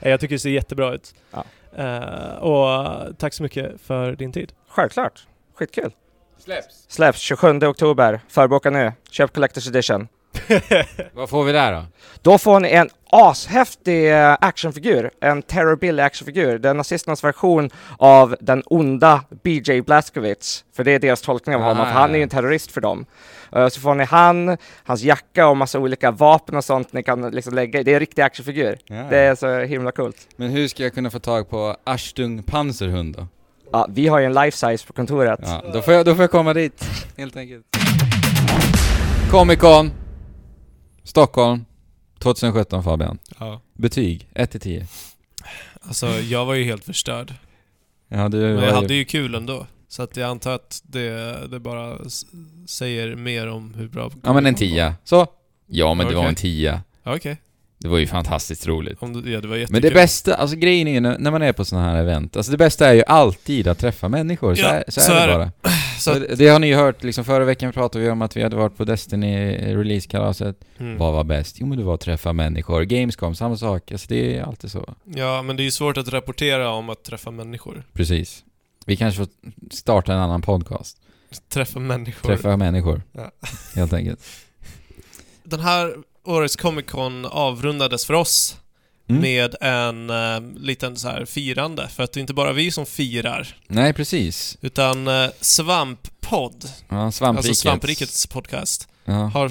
Jag tycker det ser jättebra ut. Ja. Eh, och tack så mycket för din tid. Självklart. Skitkul. Släpps! Släpps 27 oktober. Förboka nu. Köp Collector's Edition. Vad får vi där då? Då får ni en ashäftig eh, actionfigur, en Terror Billy actionfigur. Det är nazisternas version av den onda BJ Blazkowicz. För det är deras tolkning av Ah, honom, för han är ju ja. en terrorist för dem. Eh, Så får ni han, hans jacka och massa olika vapen och sånt ni kan liksom lägga i. Det är en riktig actionfigur. Det är så himla coolt. Men hur ska jag kunna få tag på Ashtung Panzerhund då? Ja, vi har ju en life size på kontoret. Ja, då får jag, då får jag komma dit, helt enkelt. Comic Con. Stockholm. 2017 Fabian. Ja. Betyg 1 till 10. Alltså, jag var ju helt förstörd. Ja, du Men jag hade ju kul ändå. Så att jag antar att det, det bara säger mer om hur bra... Ja men en 10. Så. Ja men det var en 10. Ja, Okej. Det var ju fantastiskt roligt. Om Ja, det var. Men det bästa, alltså grejen är när man är på sådana här event, alltså det bästa är ju alltid att träffa människor, så, Ja, är, så, så är det det. bara. Så Och det har ni ju hört, liksom förra veckan pratade vi om att vi hade varit på Destiny releasekalaset. mm. Vad var bäst? Jo men det var att träffa människor. Gamescom, samma sak. Alltså det är alltid så. Ja, men det är ju svårt att rapportera om att träffa människor. Precis. Vi kanske får starta en annan podcast. Träffa människor. Träffa människor. Ja. Helt enkelt. Den här årets Comic Con avrundades för oss Mm. med en eh, liten så här firande. För att det är inte bara vi som firar. Nej, precis. Utan eh, Svamppodd, Ja, svampriket. alltså Svamprikets podcast, Ja. har,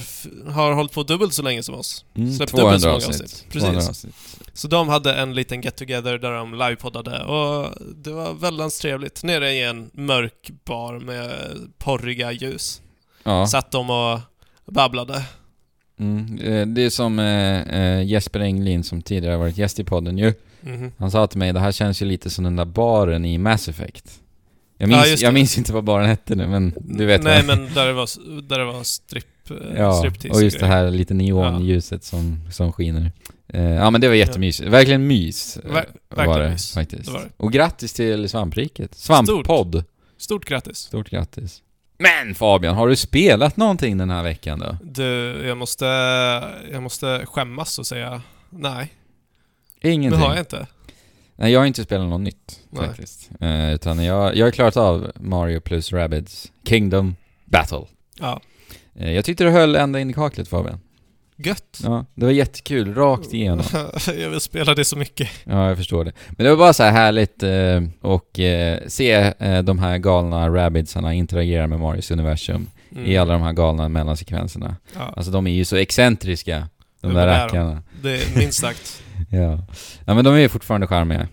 har hållit på dubbelt så länge som oss. Mm, släppt 200 dubbelt så många avsnitt. avsnitt. 200 Precis. avsnitt. Så de hade en liten get together där de livepoddade och det var väldigt trevligt. Nere i en mörk bar med porriga ljus. Ja. Satt de och babblade. Mm. eh, Det är som eh, eh, Jesper Englin som tidigare varit gäst i podden ju. Mhm. Han sa till mig, det här känns ju lite som den där baren i Mass Effect. Jag minns, Ja, jag minns inte vad baren hette nu, men du vet Nej vad. men där det var, där det var strip, eh, Ja, och just det här lite neonljuset som, som skiner. Ja men det var jättemysigt. Verkligen mys. Ver- var det, mys. faktiskt. Det var det. Och grattis till Svampriket. Svamppodd. Stort grattis. Stort grattis. Men Fabian, har du spelat någonting den här veckan då? Du, jag måste, jag måste skämmas och säga nej. Ingenting? Det har jag inte. Nej, jag har inte spelat något nytt Nej. faktiskt. Eh, utan jag, jag har klarat av Mario plus Rabbids Kingdom Battle. Ja. Eh, jag tyckte du höll ända in i kaklet Fabian. Gött. Ja, det var jättekul, rakt igenom. jag vill spela det så mycket. Ja, jag förstår det. Men det var bara så här härligt eh, och eh, se eh, de här galna rabbidsarna interagera med Marios universum Mm. i alla de här galna mellansekvenserna. Ja, Alltså de är ju så excentriska, de där de. rackarna. det är minst sagt. Ja. ja, men de är ju fortfarande charmiga.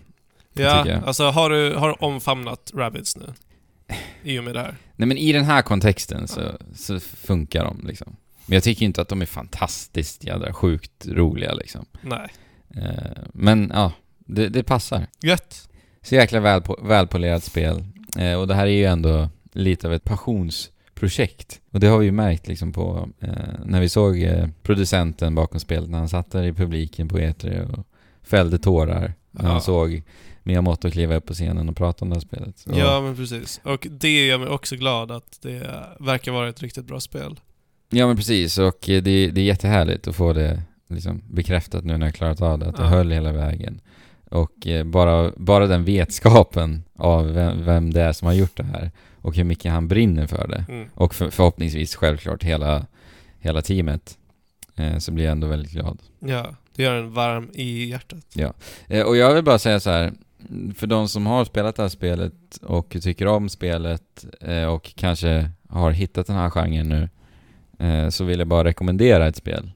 Ja, alltså har du, har du omfamnat Rabbids nu? I och med det här? Nej men i den här kontexten så, så funkar de liksom. Men jag tycker inte att de är fantastiskt jädra sjukt roliga liksom. Nej. Eh, men ja, det, det passar. Gött. Så jäkla väl, välpolerat spel. Eh, och det här är ju ändå lite av ett passionsprojekt. Och det har vi ju märkt liksom på, eh, när vi såg eh, producenten bakom spelet, när han satt där i publiken på E3 och fällde tårar. När Ja. han såg Miyamoto kliva upp på scenen och prata om det här spelet. Så, Ja, men precis. Och det gör mig också glad att det verkar vara ett riktigt bra spel. Ja men precis, och eh, det, det är jättehärligt att få det liksom bekräftat nu när jag klarat av det, att det Ja. höll hela vägen. Och eh, bara, bara den vetskapen av vem, vem det är som har gjort det här och hur mycket han brinner för det. Mm. Och för, förhoppningsvis självklart hela, hela teamet. Eh, så blir jag ändå väldigt glad. Ja, det gör en varm i hjärtat. Eh, och jag vill bara säga så här. För de som har spelat det här spelet och tycker om spelet eh, och kanske har hittat den här genren nu. Eh, så vill jag bara rekommendera ett spel.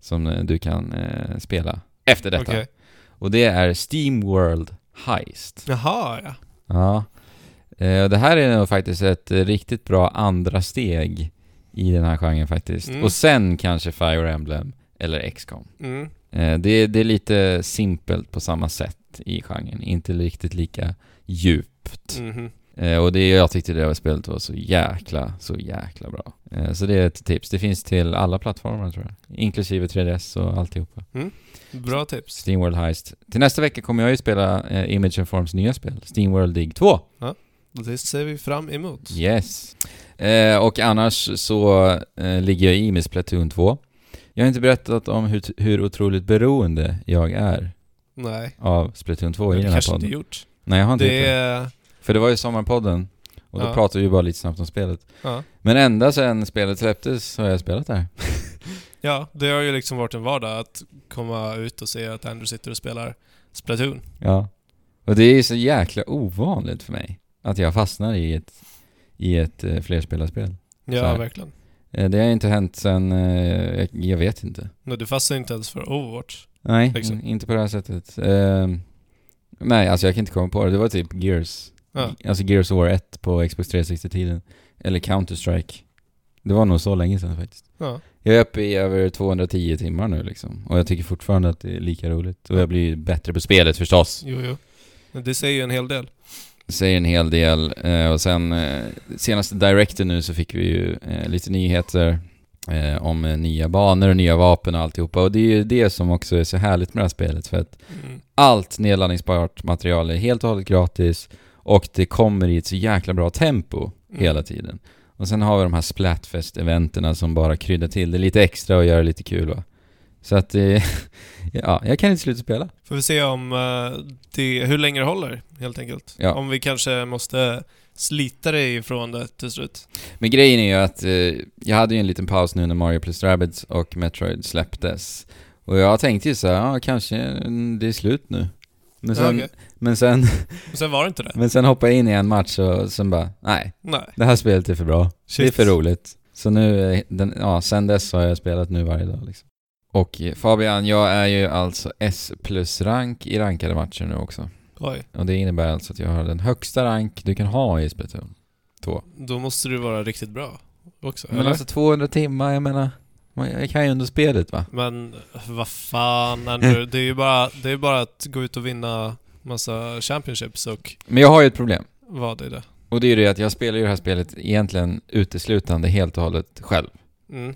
Som eh, du kan eh, spela efter detta. Okej. Och det är Steam World Heist. Jaha, ja. Ja. Eh, det här är nog faktiskt ett riktigt bra andra steg i den här genren faktiskt. Mm. Och sen kanske Fire Emblem eller XCOM. Mm. Eh, det, är- det är lite simpelt på samma sätt i genren, inte riktigt lika djupt. Mhm. Eh, och det jag tyckte det spelet var så jäkla, så jäkla bra. Eh, så det är ett tips. Det finns till alla plattformar tror jag. Inklusive 3DS och alltihopa. Bra tips. Steamworld Heist. Till nästa vecka kommer jag ju spela eh, Image and Forms nya spel. Steamworld Dig 2. Det ser vi fram emot. Yes. Eh, och annars så eh, ligger jag i med Splatoon 2. Jag har inte berättat om hur, hur otroligt beroende jag är Nej. av Splatoon 2 i det den här kanske inte podden. gjort. Nej, jag har inte gjort Det det. är... För det var ju sommarpodden. Och då Ja. pratade vi bara lite snabbt om spelet. Ja. Men ända sedan spelet släpptes har jag spelat där. ja, det har ju liksom varit en vardag att komma ut och se att Andrew sitter och spelar Splatoon. Ja. Och det är så jäkla ovanligt för mig. Att jag fastnar i ett, i ett eh, flerspelarspel. Ja, verkligen. Eh, det har inte hänt sen, eh, jag, vet inte. Men du fastnar inte ens för Overwatch. Nej, Liksom. inte på det här sättet. Ehm, nej, alltså jag kan inte komma på det. Det var typ Gears. Ja. Alltså Gears of War 1 på Xbox 360-tiden. Eller Counter-Strike. Det var nog så länge sedan faktiskt. Ja. Jag är uppe i över 210 timmar nu liksom. Och jag tycker fortfarande att det är lika roligt. Och jag blir bättre på spelet förstås. Jo, jo. Men det säger ju en hel del. Det säger en hel del. Eh, och sen eh, senaste Director nu så fick vi ju eh, lite nyheter om nya banor och nya vapen och alltihopa. Och det är ju det som också är så härligt med det här spelet. För att Mm. allt nedladdningsbart material är helt och hållet gratis. Och det kommer i ett så jäkla bra tempo Mm. hela tiden. Och sen har vi de här Splatfest-eventerna som bara kryddar till det lite extra och gör det lite kul va. Så att det... ja, jag kan inte sluta spela. Får vi se om eh, det, hur länge det håller, helt enkelt. Ja. Om vi kanske måste slita dig ifrån det till slut. Men grejen är ju att eh, jag hade ju en liten paus nu när Mario plus Rabbids och Metroid släpptes. Och jag tänkte ju så här, ja kanske mm, det är slut nu. Men sen, Ja, okej. men sen, Men sen var det inte det. men sen hoppade jag in i en match och sen bara, nej, Nej. det här spelet är för bra. Det är Shit. för roligt. Så nu, eh, den, ja, sen dess har jag spelat nu varje dag liksom. Och Fabian, jag är ju alltså S plus rank i rankade matcher nu också. Oj. Och det innebär alltså att jag har den högsta rank du kan ha i Splatoon 2. Då måste du vara riktigt bra också, Men eller? alltså 200 timmar, jag menar, jag kan ju ändå spelet va? Men vad fan Andrew, det är ju bara, det är bara att gå ut och vinna massa championships och Men jag har ju ett problem. vad är det? Och det är ju det att jag spelar ju det här spelet egentligen uteslutande helt och hållet själv. Mm.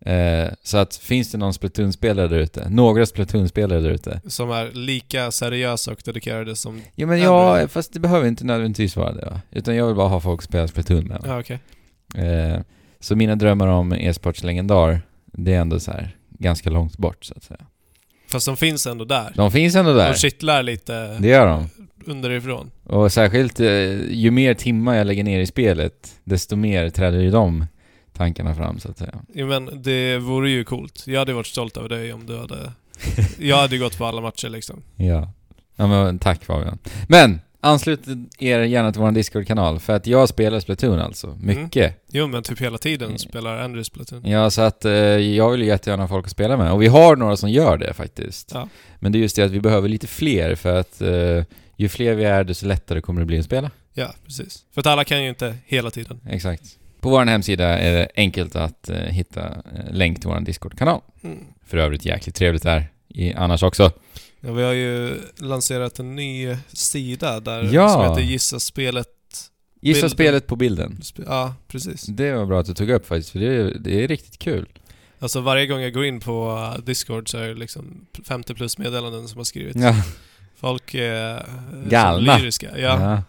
Eh, så att finns det någon Splatoon-spelare där ute, några Splatoon-spelare där ute. Som är lika seriösa och dedikerade som... Ja men ja, fast det behöver inte nödvändigtvis vara det va? Utan jag vill bara ha folk att spela Splatoon med. Ja, okej. Eh, så mina drömmar om e-sportslegendar, det är ändå så här ganska långt bort så att säga. Fast de finns ändå där. De finns ändå där. De kittlar lite Det gör de. underifrån. Och särskilt eh, ju mer timmar jag lägger ner i spelet, desto mer träder ju de tankarna fram så att säga. Ja, men det vore ju coolt. Jag hade varit stolt över dig om du hade... Jag hade gått på alla matcher liksom. Ja. Ja men tack Fabian. Men! Anslut er gärna till vår Discord-kanal, för att jag spelar Splatoon alltså. Mycket. Jo, men typ hela tiden Mm. spelar Andrew Splatoon. Ja, så att eh, jag vill jättegärna ha folk att spela med. Och vi har några som gör det faktiskt. Ja. Men det är just det att vi behöver lite fler, för att eh, ju fler vi är, desto lättare kommer det bli att spela. Ja, precis. För att alla kan ju inte hela tiden. Exakt. På vår hemsida är det enkelt att eh, hitta eh, länk till vår Discord-kanal. Mm. För övrigt jäkligt trevligt där, i, annars också. Ja, vi har ju lanserat en ny sida där Ja. som heter Gissa spelet. Gissa Bilden. spelet på bilden. Ja, precis. Det var bra att du tog upp faktiskt, för det är, det är riktigt kul. Alltså varje gång jag går in på Discord så är det liksom 50 plus meddelanden som har skrivits. Ja. Folk är eh, Galna. lyriska. Ja. Ja.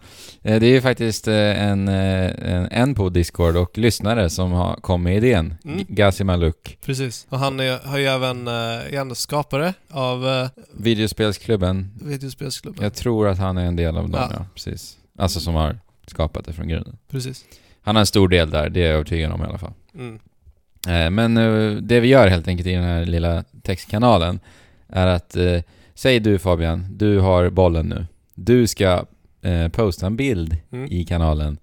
Eh, Det är ju faktiskt eh, en, en, en på Discord och lyssnare som har kom med idén. Mm. Gazi Maluk. precis. Och han är, har ju även, är en skapare av Videospelsklubben. videospelsklubben. Jag tror att han är en del av dem, ja. Ja. Precis. Alltså som har skapat det från grunden. Precis. Han har en stor del där, det är jag övertygad om i alla fall. Mm. Men det vi gör helt enkelt i den här lilla textkanalen är att, säg du Fabian, du har bollen nu. Du ska eh, posta en bild Mm. i kanalen.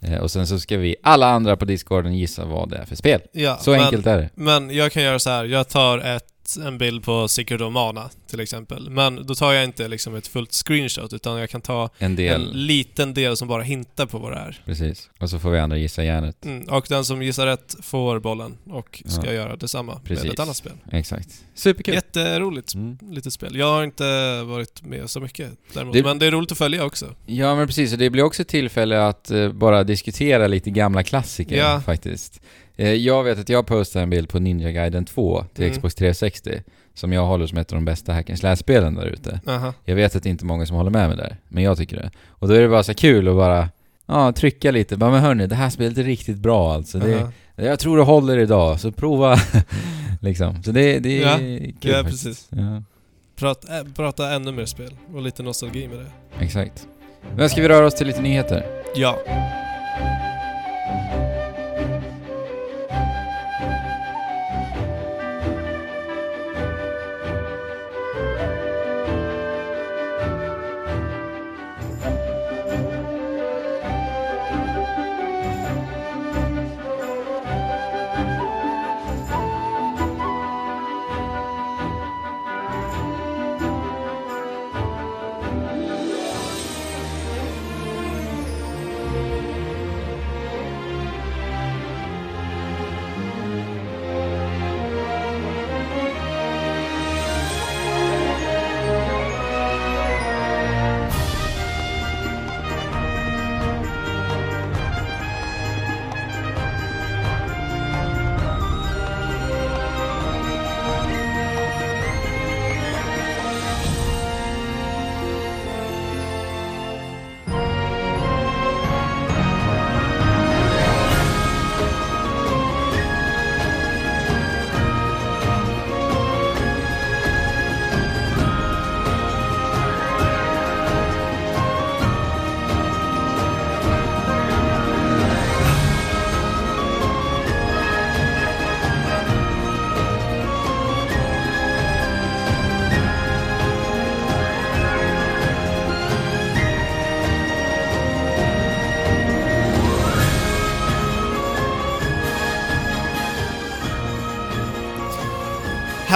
Eh, och sen så ska vi, alla andra på discorden, gissa vad det är för spel. Ja, Så men, enkelt är det. Men jag kan göra så här. jag tar ett, en bild på Secret of Mana till exempel. Men då tar jag inte liksom ett fullt screenshot utan jag kan ta En en del. liten del som bara hintar på vad det är. Precis. Och så får vi andra gissa järnet. Mm. Och den som gissar rätt får bollen och ska Ja. göra detsamma Precis. med ett annat spel. Exakt. Superkul. Jätteroligt Mm. litet spel. Jag har inte varit med så mycket däremot, Det- men det är roligt att följa också. Ja men precis, och det blir också ett tillfälle att eh, bara diskutera lite gamla klassiker Ja. faktiskt. Eh, jag vet att jag postade en bild på Ninja Gaiden 2 till Mm. Xbox 360 som jag håller som ett av de bästa hack and slash-spelen där ute. Jag vet att det är inte är många som håller med mig där, men jag tycker det. Och då är det bara så kul att bara Ja, trycka lite. Bara, men hörni, det här spelet är riktigt bra alltså. Det, jag tror det håller idag, så prova. liksom. Så det, det är Ja. kul Ja, faktiskt. precis. Ja, Prata, äh, prata ännu mer spel och lite nostalgi med det. exakt. Men ska vi röra oss till lite nyheter? Ja.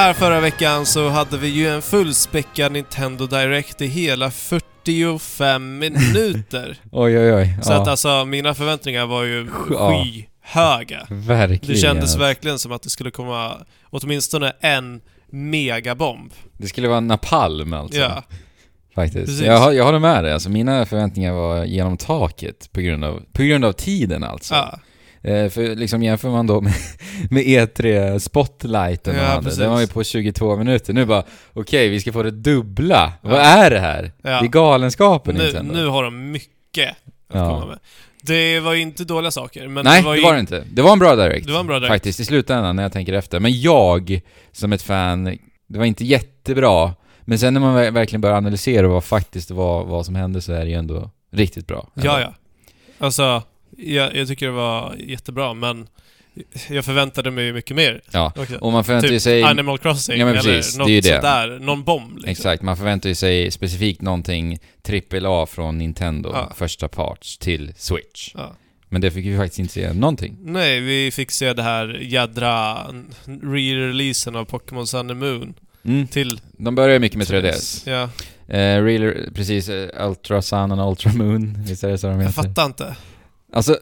Här förra veckan så hade vi ju en fullspäckad Nintendo Direct i hela 45 minuter. Oj, oj, oj. Så ja, att alltså, mina förväntningar var ju Ja. skyhöga. verkligen. Det kändes verkligen som att det skulle komma åtminstone en megabomb. Det skulle vara napalm alltså. Ja. Faktiskt. Precis. Jag, har- jag håller med dig. Alltså, mina förväntningar var genom taket på grund av, på grund av tiden alltså. ja. Eh, för liksom jämför man då med, med E3 Spotlighten Ja, de hade. Den var ju på 22 minuter. Nu bara, okej, vi ska få det dubbla. Vad är det här? Ja. Det är galenskapen Nu, Nintendo. nu har de mycket att Ja. komma med. Det var ju inte dåliga saker, men Nej, det var ju... det var det inte. Det var en bra direct. Det var en bra direct. Faktiskt, i slutändan när jag tänker efter. Men jag, som ett fan, det var inte jättebra. Men sen när man ver- verkligen börjar analysera vad faktiskt var, vad som hände så är det ju ändå riktigt bra. Ja, ja. Alltså, jag, jag tycker det var jättebra, men jag förväntade mig mycket mer. Ja, också. och man förväntar Typ sig... Animal Crossing, Ja, men eller precis, något sådär. Någon bomb liksom. Exakt, man förväntar sig specifikt någonting AAA från Nintendo, Ja. första parts, till Switch. Ja. Men det fick vi faktiskt inte se någonting. Nej, vi fick se det här jädra re-releasen av Pokémon Sun and Moon Mm. till... De börjar mycket med 3DS. Ja, Eh, really, precis, eh, Ultra Sun och Ultra Moon, visst är det så de jag heter? fattar inte. Alltså,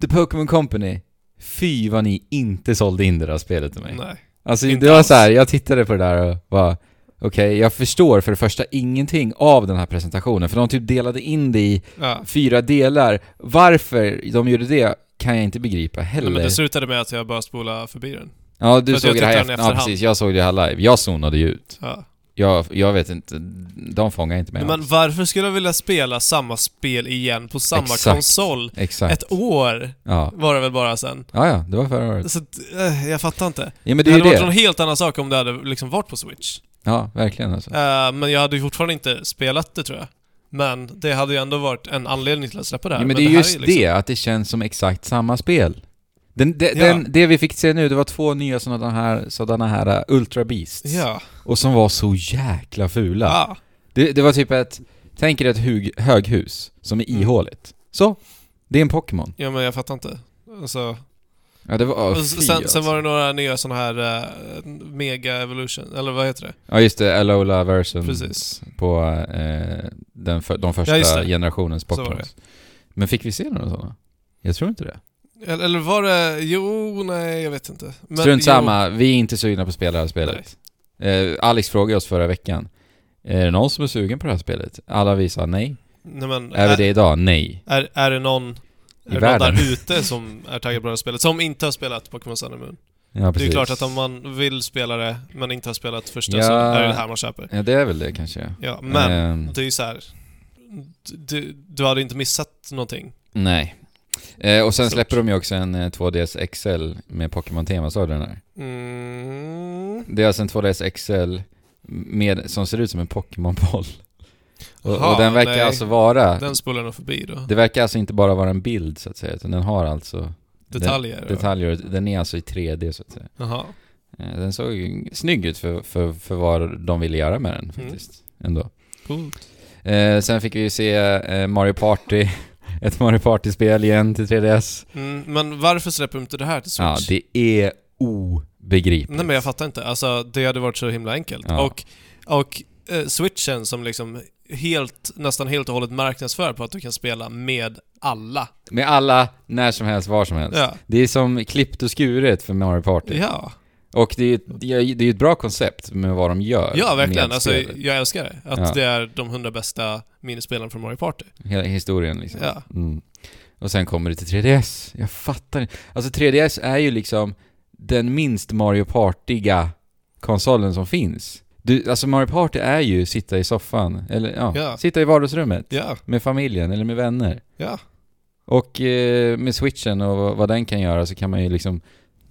The Pokémon Company, fy vad ni inte sålde in det där spelet till mig. Nej. Alltså Inte det var alls. så här, jag tittade på det där och var Okej, jag förstår för det första ingenting av den här presentationen, för de typ delade in det i Ja. fyra delar. Varför de gjorde det kan jag inte begripa heller. Nej, men det slutade med att jag bara spolade förbi den. ja, du för såg det här efter, ja precis, jag såg det här live. Jag zonade ju ut. Ja. Jag, jag vet inte, de fångar inte mig Men alls. varför skulle jag vilja spela samma spel igen på samma Exakt. konsol? Exakt. Ett år Ja. var det väl bara sen. ja, ja, det var förra året. Så att, eh, jag fattar inte. Ja men Det, det är hade varit det. en helt annan sak om det hade liksom varit på Switch. Ja, verkligen alltså. Eh, men jag hade ju fortfarande inte spelat det tror jag. Men det hade ju ändå varit en anledning till att släppa det här. Ja, men det är här just liksom- det, att det känns som exakt samma spel. Den, de, Ja. den, det vi fick se nu, det var två nya sådana här, sådana här uh, Ultra Beasts. Ja. Och som var så jäkla fula. Ja. Det, det var typ ett, tänk er ett hug, höghus som är Mm. ihåligt. Så, det är en Pokémon. ja, men jag fattar inte. Alltså, Ja, det var, oh, fy, sen, alltså. sen var det några nya såna här uh, Mega Evolution, eller vad heter det? Ja just det, Alola version Precis. på eh, den för, de första Ja, generationens Pokémons. Men fick vi se några sådana? Jag tror inte det. Eller, eller var det... Jo, nej, jag vet inte. Men, Strunt jo, samma, vi är inte sugna på att spela det här spelet. Eh, Alex frågade oss förra veckan. Är det någon som är sugen på det här spelet? Alla vi sa nej. Nej, men, Är vi är, det idag? Nej. är, är det någon... I Är det någon där ute som är taggad på det här spelet? Som inte har spelat Pokémon Sun Moon? Ja, Det är klart att om man vill spela det, men inte har spelat första, Ja. så är det det här man köper. Ja, det är väl det kanske. Ja, men Ehm, det är ju så här. Du, du hade inte missat någonting. nej. Eh, och sen Stort. släpper de ju också en eh, 2DS XL med Pokémon-tema, sa du den här? Mm. Det är alltså en 2DS XL med, som ser ut som en Pokémon-boll. Och, och den verkar nej. alltså vara... Den spolar nog förbi då. Det verkar alltså inte bara vara en bild så att säga, utan den har alltså Detaljer. Den, detaljer. Den är alltså i 3D så att säga. Jaha. Eh, Den såg snygg ut för, för, för vad de ville göra med den faktiskt. Ändå. Coolt. Eh, sen fick vi ju se eh, Mario Party. Ett Mario Party-spel igen till 3DS. Mm, men varför släpper de inte det här till Switch? Ja, det är obegripligt. Nej men jag fattar inte. Alltså det hade varit så himla enkelt. Ja. Och, och eh, switchen som liksom helt, nästan helt och hållet marknadsför på att du kan spela med alla. Med alla, när som helst, var som helst. Ja. Det är som klippt och skuret för Mario Party. Ja, Och det är, det är det är ett bra koncept med vad de gör. ja verkligen. Alltså, jag älskar det. Att Ja. det är de hundra bästa minispelen från Mario Party. Hela historien liksom. Ja. Mm. Och sen kommer det till 3DS. Jag fattar inte. Alltså 3DS är ju liksom den minst Mario Partiga konsolen som finns. Du, alltså Mario Party är ju sitta i soffan, eller ja, Ja. sitta i vardagsrummet. Ja, Med familjen eller med vänner. ja. Och eh, med switchen och vad den kan göra så kan man ju liksom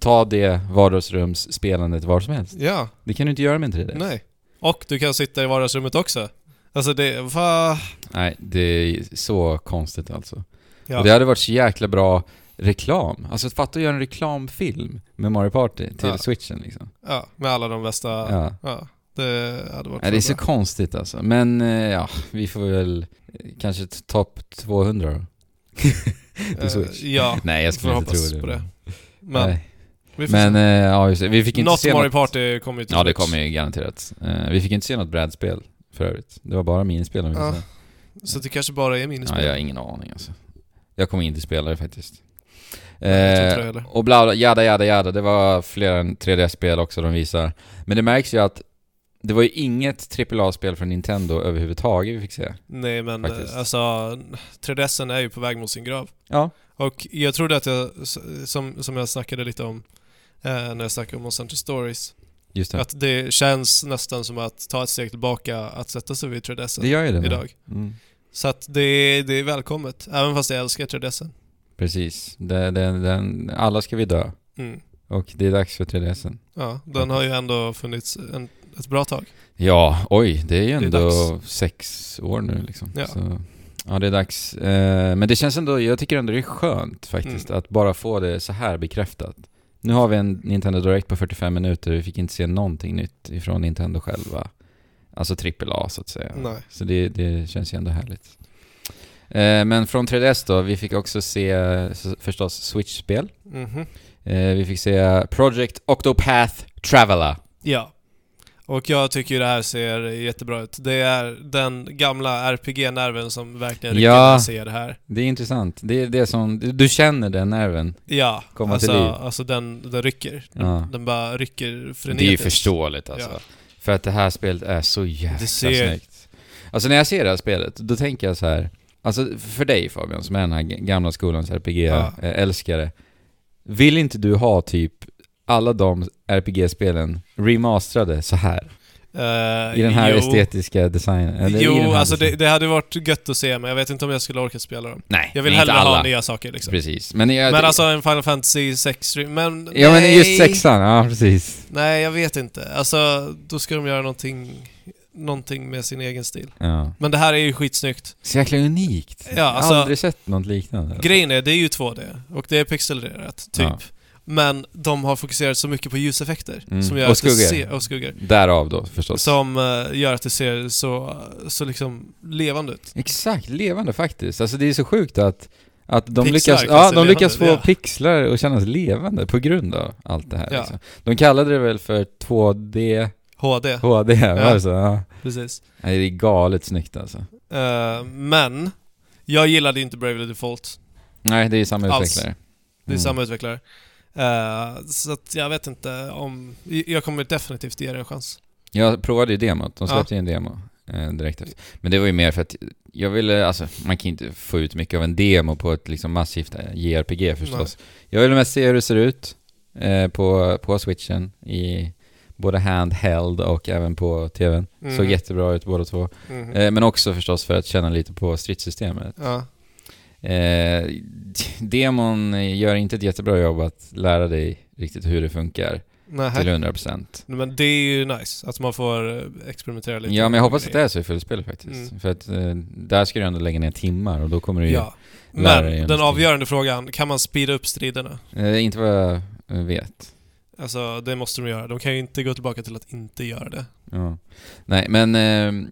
ta det vardagsrumsspelandet var som helst. Ja, Det kan du inte göra med en 3DS. nej. Och du kan sitta i vardagsrummet också. Alltså det, va? Nej, det är så konstigt alltså. Ja. Och det hade varit så jäkla bra reklam. Alltså fatta att göra en reklamfilm med Mario Party till Ja. switchen liksom. ja, med alla de bästa... Ja. Ja. det hade varit Nej, det är så bra. konstigt alltså. Men eh, ja, vi får väl eh, kanske topp 200 då. på Eh, Switch. Ja, Nej, jag skulle inte tro det. på det. Men Nej. Vi Men eh, ja, just det. vi fick inte Något se Mario något... Party kommer ju till Ja, det Switch. kommer ju garanterat. Eh, vi fick inte se något brädspel för övrigt. Det var bara minispel om Ja. Så det kanske bara är Ja, minispel. jag har ingen aning alltså. Jag kommer inte spela det faktiskt. Eh, och bla bla, jada jada jada. Det var fler än 3D-spel också de visar. Men det märks ju att det var ju inget AAA-spel från Nintendo överhuvudtaget vi fick se. Nej men Faktiskt. eh, alltså 3DSen är ju på väg mot sin grav. Ja. Och jag trodde att jag, som, som jag snackade lite om när jag snackade om Monster Stories, Just det. att det känns nästan som att ta ett steg tillbaka att sätta sig vid 3DSen det gör ju det. idag. Mm. Så att det, det är välkommet, även fast jag älskar 3DSen. Precis. Det, det, den, alla ska vi dö. Mm. Och det är dags för 3DSen. Ja, den har ju ändå funnits en, ett bra tag. Ja, oj, det är ju är ändå dags. sex år nu liksom. Ja. Så, ja, det är dags. Eh, men det känns ändå, jag tycker ändå det är skönt faktiskt Mm. att bara få det så här bekräftat. Nu har vi en Nintendo Direct på 45 minuter, vi fick inte se någonting nytt ifrån Nintendo själva. Alltså AAA så att säga. Nej. Så det, det känns ju ändå härligt. Eh, men från 3DS då, vi fick också se förstås Switch-spel. Mhm. Eh, vi fick se Project Octopath Traveler. Ja. Och jag tycker det här ser jättebra ut. Det är den gamla RPG-nerven som verkligen Ja. ser det här. Det är intressant. Det är det som, du- känner den nerven. Ja, Komma alltså, till liv. alltså den, den rycker. Ja. Den bara rycker frenetiskt. Det är ju förståeligt alltså. Ja. För att det här spelet är så jäkla ser- snyggt. Alltså när jag ser det här spelet, då tänker jag så här. Alltså för dig Fabian, som är den här gamla skolans. RPG-älskare. Vill inte du ha typ alla de RPG-spelen remasterade så här? Eh, I den här jo. estetiska designen? Jo, alltså det, det hade varit gött att se, men jag vet inte om jag skulle orka spela dem. Nej, Jag vill men hellre alla. ha nya saker liksom. Precis. Men, jag, Men alltså en Final Fantasy 6 men Ja men nej. just sexan, ja precis. Nej, jag vet inte. Alltså, då ska de göra någonting, någonting med sin egen stil. Ja. Men det här är ju skitsnyggt. Så jäkla unikt. Ja, jag har alltså- aldrig sett något liknande. Grejen är, det är ju 2D och det är pixelerat, typ. Ja. Men de har fokuserat så mycket på ljuseffekter. Mm. Som gör Och att det skuggor. ser, och skuggor. Därav då förstås. Som eh, gör att det ser så, så liksom levande ut. Exakt, levande faktiskt. Alltså det är så sjukt att, att de Pixlar lyckas, ja, de lyckas få ja. pixlar att kännas levande på grund av allt det här. Ja. Liksom. De kallade det väl för 2D HD, HD, ja. var det så? Ja. precis. Nej, det är galet snyggt alltså. Eh, men, jag gillade inte Bravely Default. Nej, det är samma utvecklare. Det är Mm. samma utvecklare. Eh, så att jag vet inte om... Jag kommer definitivt ge det en chans. Jag provade ju demot, de Ja. släppte ju en demo eh, direkt efter. Men det var ju mer för att jag ville, alltså man kan inte få ut mycket av en demo på ett liksom massivt eh, JRPG förstås. Jag ville mest se hur det ser ut eh, på, på switchen i både handheld och även på tvn. Mm. Såg jättebra ut båda två. Eh, men också förstås för att känna lite på stridssystemet. Ja. Eh, demon gör inte ett jättebra jobb att lära dig riktigt hur det funkar till Nähä. 100%. Men det är ju nice att man får eh, experimentera lite. Ja, men jag hoppas att det är så i fullspel faktiskt. Mm. För att eh, där ska du ändå lägga ner timmar och då kommer du ju... Ja. lära dig Men en den avgörande frågan, kan man speeda upp striderna? Eh, inte vad jag vet. Alltså, det måste de göra. De kan ju inte gå tillbaka till att inte göra det. Ja. Nej, men eh,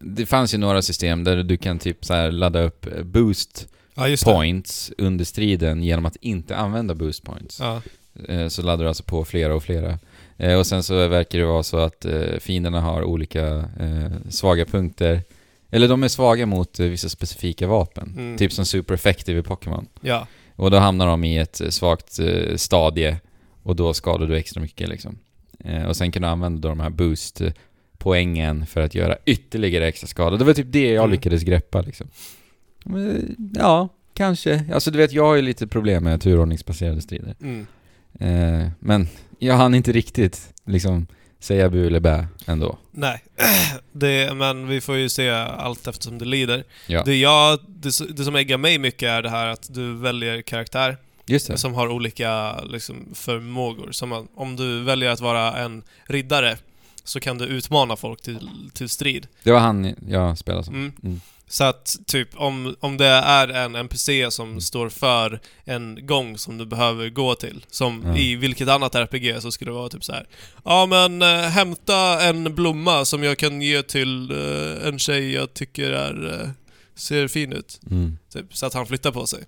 det fanns ju några system där du kan typ så ladda upp eh, boost Ja, points under striden genom att inte använda boost points. Ja. Eh, så laddar du alltså på flera och flera. Eh, och sen så verkar det vara så att eh, fienderna har olika svaga punkter. Eller de är svaga mot vissa specifika vapen. Mm. Typ som super effective i Pokémon. ja. Och då hamnar de i ett svagt stadie och då skadar du extra mycket liksom. Och sen kan du använda de här boost-poängen för att göra ytterligare extra skada. Det var typ det jag Mm. lyckades greppa liksom. Ja, kanske. Alltså du vet, jag har ju lite problem med turordningsbaserade strider. Mm. Eh, men jag hann inte riktigt liksom säga bu eller bä ändå. Nej. Det, men vi får ju se allt eftersom det lider. Ja, Det, jag, det, det som äggar mig mycket är det här att du väljer karaktär som har olika liksom, förmågor. Som man, om du väljer att vara en riddare så kan du utmana folk till, till strid. Det var han jag spelade som. Mm. Mm. Så att typ om, om det är en NPC som Mm. står för en gång som du behöver gå till, som Ja. i vilket annat RPG så skulle det vara typ så här. Ja men äh, hämta en blomma som jag kan ge till eh, en tjej jag tycker är, eh, ser fin ut. Mm. Typ, så att han flyttar på sig.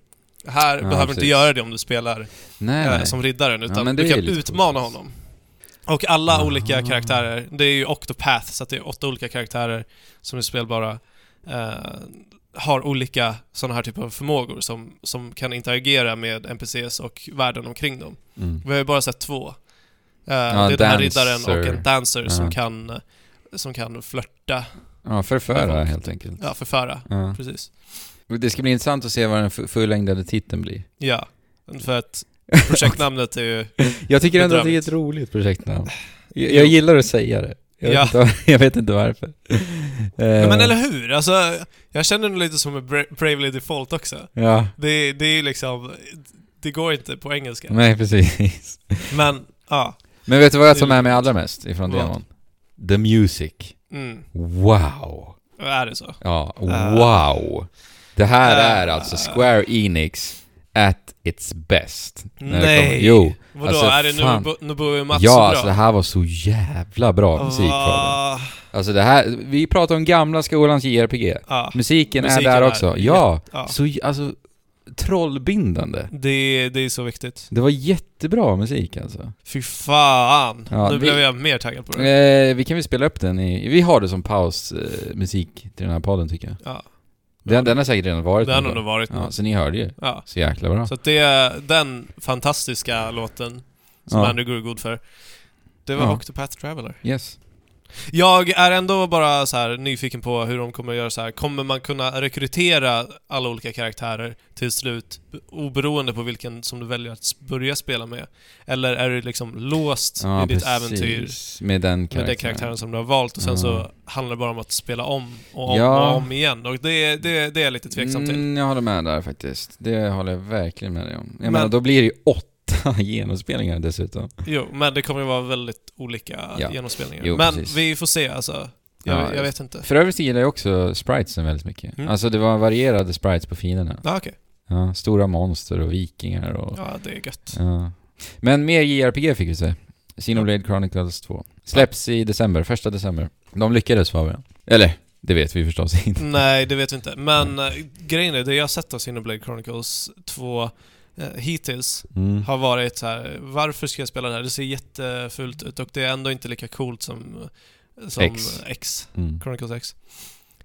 Här Ja, behöver du inte göra det om du spelar Nej, som riddaren, utan det du kan utmana coolt. honom. Och alla Aha. olika karaktärer, det är ju Octopath, så det är åtta olika karaktärer som är spelbara, eh, har olika sådana här typer av förmågor som, som kan interagera med NPCs och världen omkring dem. Mm. Vi har ju bara sett två. Eh, det är den här riddaren och en dancer som Ja. kan, eh, som kan flörta, Ja, förföra helt enkelt. ja förföra. Ja. Precis. Det ska bli intressant att se vad den fu- fullängdade titeln blir. Ja. För att projektnamnet är ju... Jag tycker ändå att det är ett roligt projektnamn. Jag, jag gillar att säga det. Jag vet, Ja. inte, var- jag vet inte varför. Ja, Eh, men eller hur? Alltså, jag känner nog lite som Bra- Bravely Default också. Ja, Det, det är ju liksom... Det går inte på engelska. nej precis. Men, ja. Men vet du vad jag tar är med mig allra mest ifrån Vad? demon? The music. Mm. Wow! Är det så? Ja, Ah. wow! Det här Ah. är alltså Square Enix at its best. När det Nej! Jo! Vadå, Alltså, är det fan. Nobu- Nobuo Uematsu Ja, bra? alltså det här var så jävla bra musik var det. Ah, Alltså det här, vi pratar om gamla skolans JRPG. ja. Musiken, Musiken är där är också. Ja! ja. Så, alltså, trollbindande. Det, det är så viktigt. Det var jättebra musik alltså. Fy fan! Ja, nu vi- blev jag mer taggad på det. Eh, vi kan väl spela upp den i, vi har det som pausmusik eh, musik till den här podden tycker jag. Ja. Den, den har säkert redan varit Det har nog varit Ja, så ni hörde ju. Ja. Så jäkla bra. Så att det är den fantastiska låten som Ja. Andrew går god för. Det var Ja. Octopath Traveler. Yes. Jag är ändå bara så här nyfiken på hur de kommer att göra så här. Kommer man kunna rekrytera alla olika karaktärer till slut oberoende på vilken som du väljer att börja spela med? Eller är du liksom låst Ja, i ditt precis. äventyr Med den med karaktären. den karaktären som du har valt och sen Ja. så handlar det bara om att spela om och om Ja. och om igen. Och det, det, det är jag lite tveksam till. Mm, jag håller med där faktiskt. Det håller jag verkligen med dig om. Jag Men- menar, då blir det ju åtta genomspelningar dessutom. Jo, men det kommer ju vara väldigt olika Ja. genomspelningar. Jo, men precis. vi får se alltså. Jag, Ja, jag vet inte. För övrigt gillar jag också spritesen väldigt mycket. Mm. Alltså det var varierade sprites på fienderna. Ja, okej. Ja, stora monster och vikingar och... Ja, det är gött. Ja. Men mer JRPG fick vi se. Xenoblade Chronicles 2. Släpps i december, första december. De lyckades Fabian. Eller, det vet vi förstås inte. Nej, det vet vi inte. Men äh, grejen är, det jag har sett av Xenoblade Chronicles 2 äh, hittills Mm. har varit så här. varför ska jag spela det här? Det ser jättefult ut och det är ändå inte lika coolt som, som X. X. Mm. Chronicles X.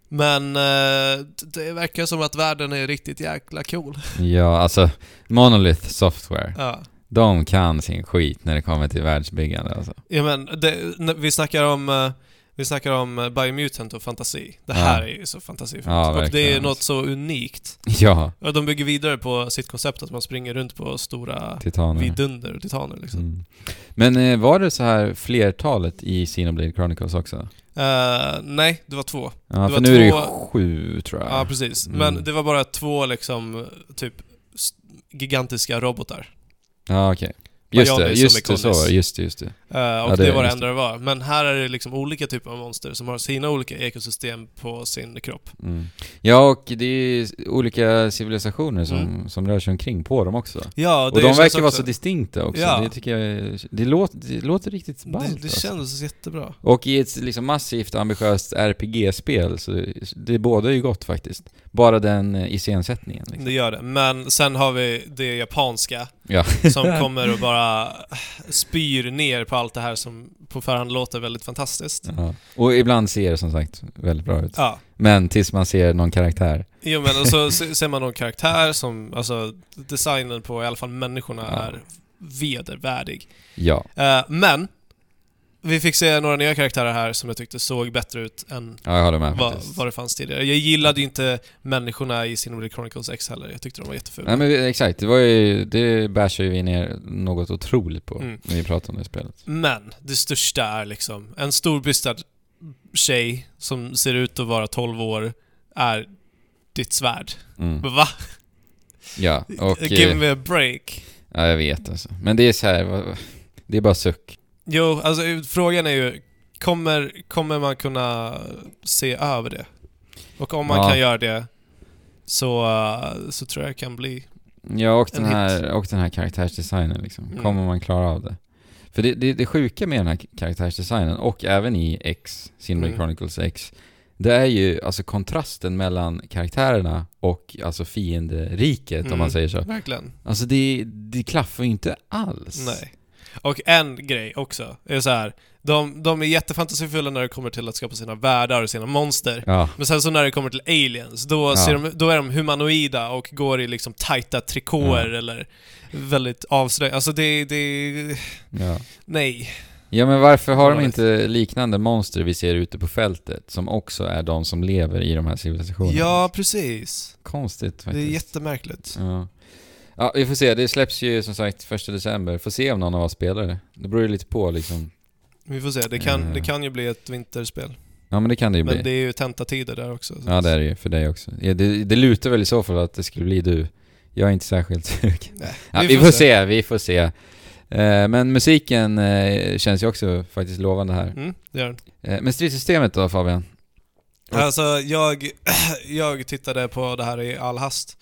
Men äh, det verkar som att världen är riktigt jäkla cool. Ja, alltså Monolith Software. Ja. De kan sin skit när det kommer till världsbyggande alltså. Ja men, det, vi snackar om eh, vi snackar om eh, Biomutant och fantasi. Det Ja. här är ju så fantasifullt. Ja, och det är något så unikt. Ja, Och de bygger vidare på sitt koncept att man springer runt på stora titaner. vidunder och titaner liksom. Mm. Men eh, var det så här flertalet i Xenoblade Chronicles också? Eh, nej, det var två. Ja, Det för var nu är det ju två- sju tror jag. Ja, precis. Mm. Men det var bara två liksom, typ gigantiska robotar. Ja, okej. Just det, just det, så var det. Just det, just det. Eh, och Ja, det, det- var det enda det var. Men här är det liksom olika typer av monster som har sina olika ekosystem på sin kropp. Mm. Ja, och det är olika civilisationer som, Mm. som rör sig omkring på dem också. Ja, och de verkar vara så distinkta också. Ja. Det tycker jag det låter, det låter riktigt ballt Det, det alltså. jättebra. Och i ett liksom massivt ambitiöst RPG-spel så det båda är ju gott faktiskt. Bara den eh, iscensättningen liksom. Det gör det. Men sen har vi det japanska Ja. som kommer och bara spyr ner på allt det här som på förhand låter väldigt fantastiskt. ja. Och ibland ser det som sagt väldigt bra ut. Ja. Men tills man ser någon karaktär. Jo men och så se- ser man någon karaktär som, alltså designen på i alla fall människorna Ja. är vedervärdig. Ja. Eh, men, vi fick se några nya karaktärer här som jag tyckte såg bättre ut än Ja, med vad, vad det fanns tidigare. Jag gillade ju inte människorna i Xenoblade Chronicles X heller. Jag tyckte de var jättefula. Nej men exakt, det var ju, det bashar ju vi ner något otroligt på Mm. när vi pratade om det spelet. Men det största är liksom en storbystad tjej som ser ut att vara 12 år är ditt svärd. Mm. Va? Ja, och... Give eh, me a break. Ja, jag vet alltså. Men det är så här, det är bara suck. Jo, alltså frågan är ju, kommer, kommer man kunna se över det? Och om man Ja. kan göra det så, uh, så tror jag det kan bli... Ja, och den En här, och den här karaktärsdesignen liksom. Mm. Kommer man klara av det? För det, det, det sjuka med den här karaktärsdesignen, och även i X, Xenoblade Mm. Chronicles X, det är ju alltså kontrasten mellan karaktärerna och alltså fienderiket om Mm. man säger så. Verkligen. Alltså det, det klaffar ju inte alls. Nej. Och en grej också, är så här. De, de är jättefantasifulla när det kommer till att skapa sina världar och sina monster. Ja, Men sen så när det kommer till aliens, då, Ja. ser de, då är de humanoida och går i liksom tajta trikåer Ja. eller väldigt avslöjande. Alltså det, det... Nej. Ja men varför har de inte liknande monster vi ser ute på fältet som också är de som lever i de här civilisationerna? Ja, precis. Konstigt Det faktiskt. är jättemärkligt. Ja. Ja, vi får se. Det släpps ju som sagt första december. Får se om någon av oss spelar det. Det beror ju lite på liksom. Vi får se. Det kan, Eh. det kan ju bli ett vinterspel. Ja men det kan det ju bli. Men det är ju tentatider där också. så Ja det är det ju för dig också. Ja, det, det lutar väl i så fall att det skulle bli du. Jag är inte särskilt sugen. Ja, vi, får se. vi får se. Eh, men musiken eh, känns ju också faktiskt lovande här. Mm, det gör den. Eh, men stridssystemet då Fabian? Alltså, jag, jag tittade på det här i all hast.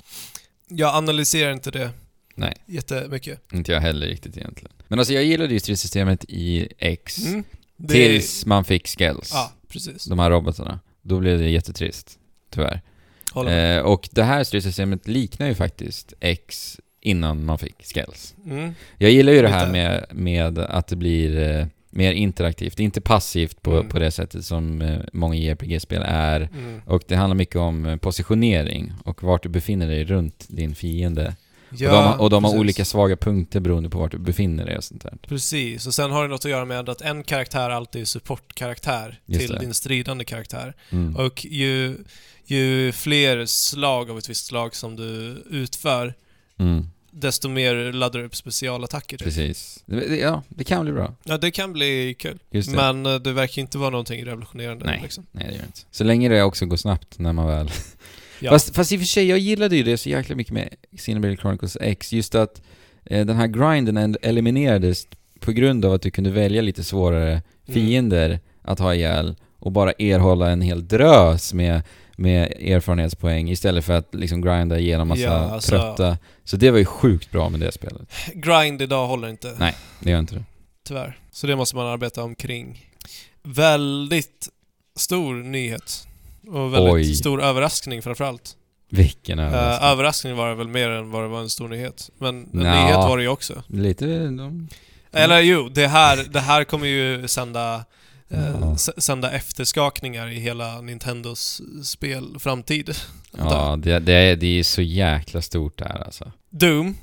Jag analyserar inte det Nej. jättemycket. Inte jag heller riktigt egentligen. Men alltså jag gillade ju stridssystemet i X. Mm. Det- Tills man fick skells. Ja, precis. De här robotarna. Då blev det jättetrist. Tyvärr. Håller med. Eh, och det här stridssystemet liknar ju faktiskt X innan man fick skells. Mm. Jag gillar ju det här Lite. med, med att det blir eh, mer interaktivt. Inte passivt på, Mm. på det sättet som eh, många JRPG-spel är. Mm. Och det handlar mycket om eh, positionering och vart du befinner dig runt din fiende. Ja, och de, har- och de har olika svaga punkter beroende på vart du befinner dig och sånt där. Precis, och sen har det något att göra med att en karaktär alltid är supportkaraktär till det. din stridande karaktär. Mm. Och ju, ju fler slag av ett visst slag som du utför, Mm. Desto mer laddar du upp specialattacker. Typ. Precis. Ja, det kan bli bra. Ja, det kan bli kul. Det. Men eh, det verkar inte vara någonting revolutionerande. Nej. Liksom. Nej, det gör det inte. Så länge det också går snabbt när man väl... Ja. Fast, fast i och för sig, jag gillade ju det så jäkla mycket med Xenoblade Chronicles X. Just att eh, den här grinden en- eliminerades på grund av att du kunde välja lite svårare Mm. fiender att ha ihjäl och bara erhålla en hel drös med, med erfarenhetspoäng istället för att liksom grinda igenom massa Ja, alltså- trötta. Så det var ju sjukt bra med det spelet. Grind idag håller inte. Nej. Det gör inte det. Tyvärr. Så det måste man arbeta omkring. Väldigt stor nyhet. Och väldigt Oj. stor överraskning framförallt. Vilken Uh, överraskning. överraskning var det väl mer än vad det var en stor nyhet. Men en Nja. nyhet var det ju också. Lite... De... Eller jo, det här, det här kommer ju sända, eh, sända efterskakningar i hela Nintendos spelframtid. Ja, det, det, är, det är så jäkla stort där alltså. Doom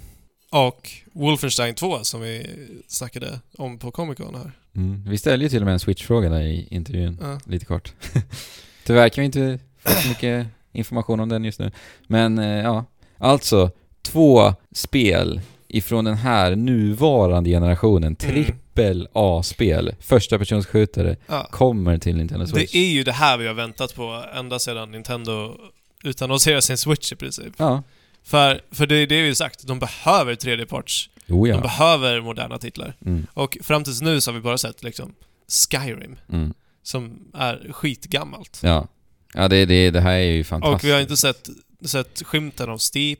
och Wolfenstein 2 som vi snackade om på Comic Con här. Mm. Vi ställde ju till och med en Switch-fråga där i intervjun. Ja. Lite kort. Tyvärr kan vi inte få så mycket information om den just nu. Men eh, ja, alltså två spel ifrån den här nuvarande generationen, trippel A-spel, första personsskjutare, Ja. kommer till Nintendo Switch. Det är ju det här vi har väntat på ända sedan Nintendo utannonserade sin Switch i princip. Ja. För, för det är det vi sagt, de behöver 3D-parts. Jo De ja. behöver moderna titlar. Mm. Och fram tills nu så har vi bara sett liksom Skyrim, Mm. som är skitgammalt. Ja. Ja, det, det, det här är ju fantastiskt. Och vi har inte sett, sett skymten av Steep.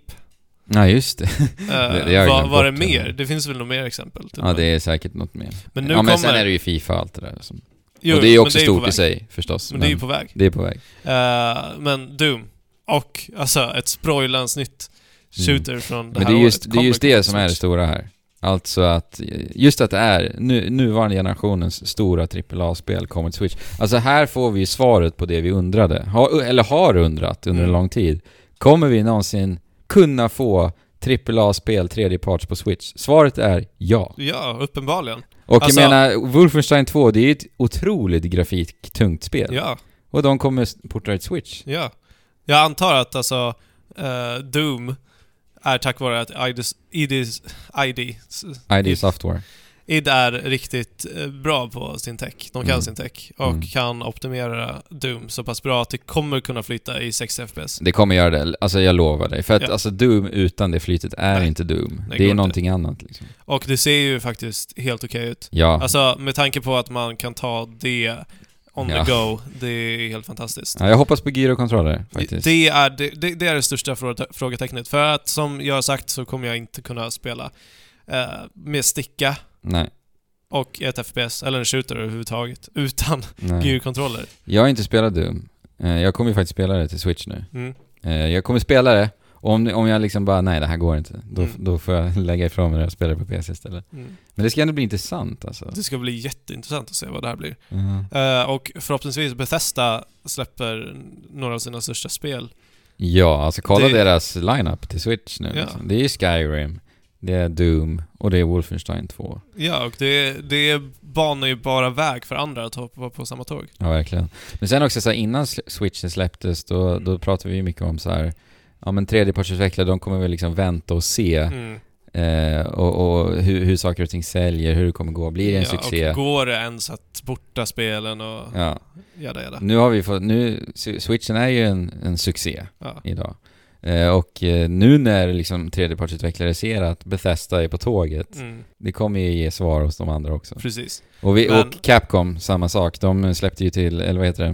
Ja, just det. Uh, det jag vad glömt var det mer? Det finns väl nog mer exempel? till Ja, det är säkert något mer. Men nu ja, men kommer... sen är det ju Fifa och allt det där. Som... Jo, och det är men också på stort i sig, förstås. Men det är ju på väg. det är på väg. Eh, men Doom. Och alltså ett sprojlans nytt shooter från det Men här det är just året det, är just det som är det stora här. Alltså att, just att det är nu, nuvarande generationens stora AAA-spel kommer till Switch. Alltså här får vi ju svaret på det vi undrade, ha, eller har undrat under en Mm. lång tid. Kommer vi någonsin kunna få AAA-spel tredjeparts på Switch? Svaret är ja. Ja, uppenbarligen. Och Alltså- jag menar, Wolfenstein 2, det är ju ett otroligt grafiktungt spel. Ja, Och de kommer porta ett Switch. ja. Jag antar att alltså eh, Doom är tack vare att IDs, IDs, ID, ID Software. Id är riktigt eh, bra på sin tech. De kan Mm. sin tech och Mm. kan optimera Doom så pass bra att det kommer kunna flyta i 60 FPS. Det kommer göra det, alltså jag lovar dig. För att Ja. alltså Doom utan det flytet är Nej. inte Doom. går det är inte. någonting annat liksom. Och det ser ju faktiskt helt okej ut. Ja. Alltså med tanke på att man kan ta det on Ja. the go, det är helt fantastiskt. ja. Jag hoppas på gyrokontroller faktiskt. Det är det, det, det är det största frågetecknet. För att som jag har sagt så kommer jag inte kunna spela eh, med sticka Nej. och ett FPS, eller en shooter överhuvudtaget, utan gyrkontroller. Jag har inte spelat Doom. Eh, jag kommer ju faktiskt spela det till Switch nu. Mm. Eh, jag kommer spela det, och om, om jag liksom bara, nej det här går inte, då, Mm. då får jag lägga ifrån mig det och spela det på PC istället. Mm. Men det ska ändå bli intressant alltså. Det ska bli jätteintressant att se vad det här blir. Eh, och förhoppningsvis Bethesda släpper några av sina största spel. Ja, alltså kolla Det- deras lineup till Switch nu. Ja. Liksom. Det är ju Skyrim, det är Doom och det är Wolfenstein 2. Ja, och det, det banar ju bara väg för andra att hoppa på samma tåg. Ja, verkligen. Men sen också så här, innan Switchen släpptes, då, då pratade vi mycket om så här. Ja men tredjepartsutvecklare, de kommer väl liksom vänta och se Mm. eh, och, och hur, hur saker och ting säljer, hur det kommer gå. Blir det en ja, succé? Och går det ens att porta spelen och Ja. jada jada. Nu har vi fått, nu, Switchen är ju en, en succé Ja. idag. Eh, och eh, nu när liksom tredjepartsutvecklare ser att Bethesda är på tåget, Mm, det kommer ju ge svar hos de andra också. precis. Och, vi, Men- och Capcom, samma sak. De släppte ju till, eller vad heter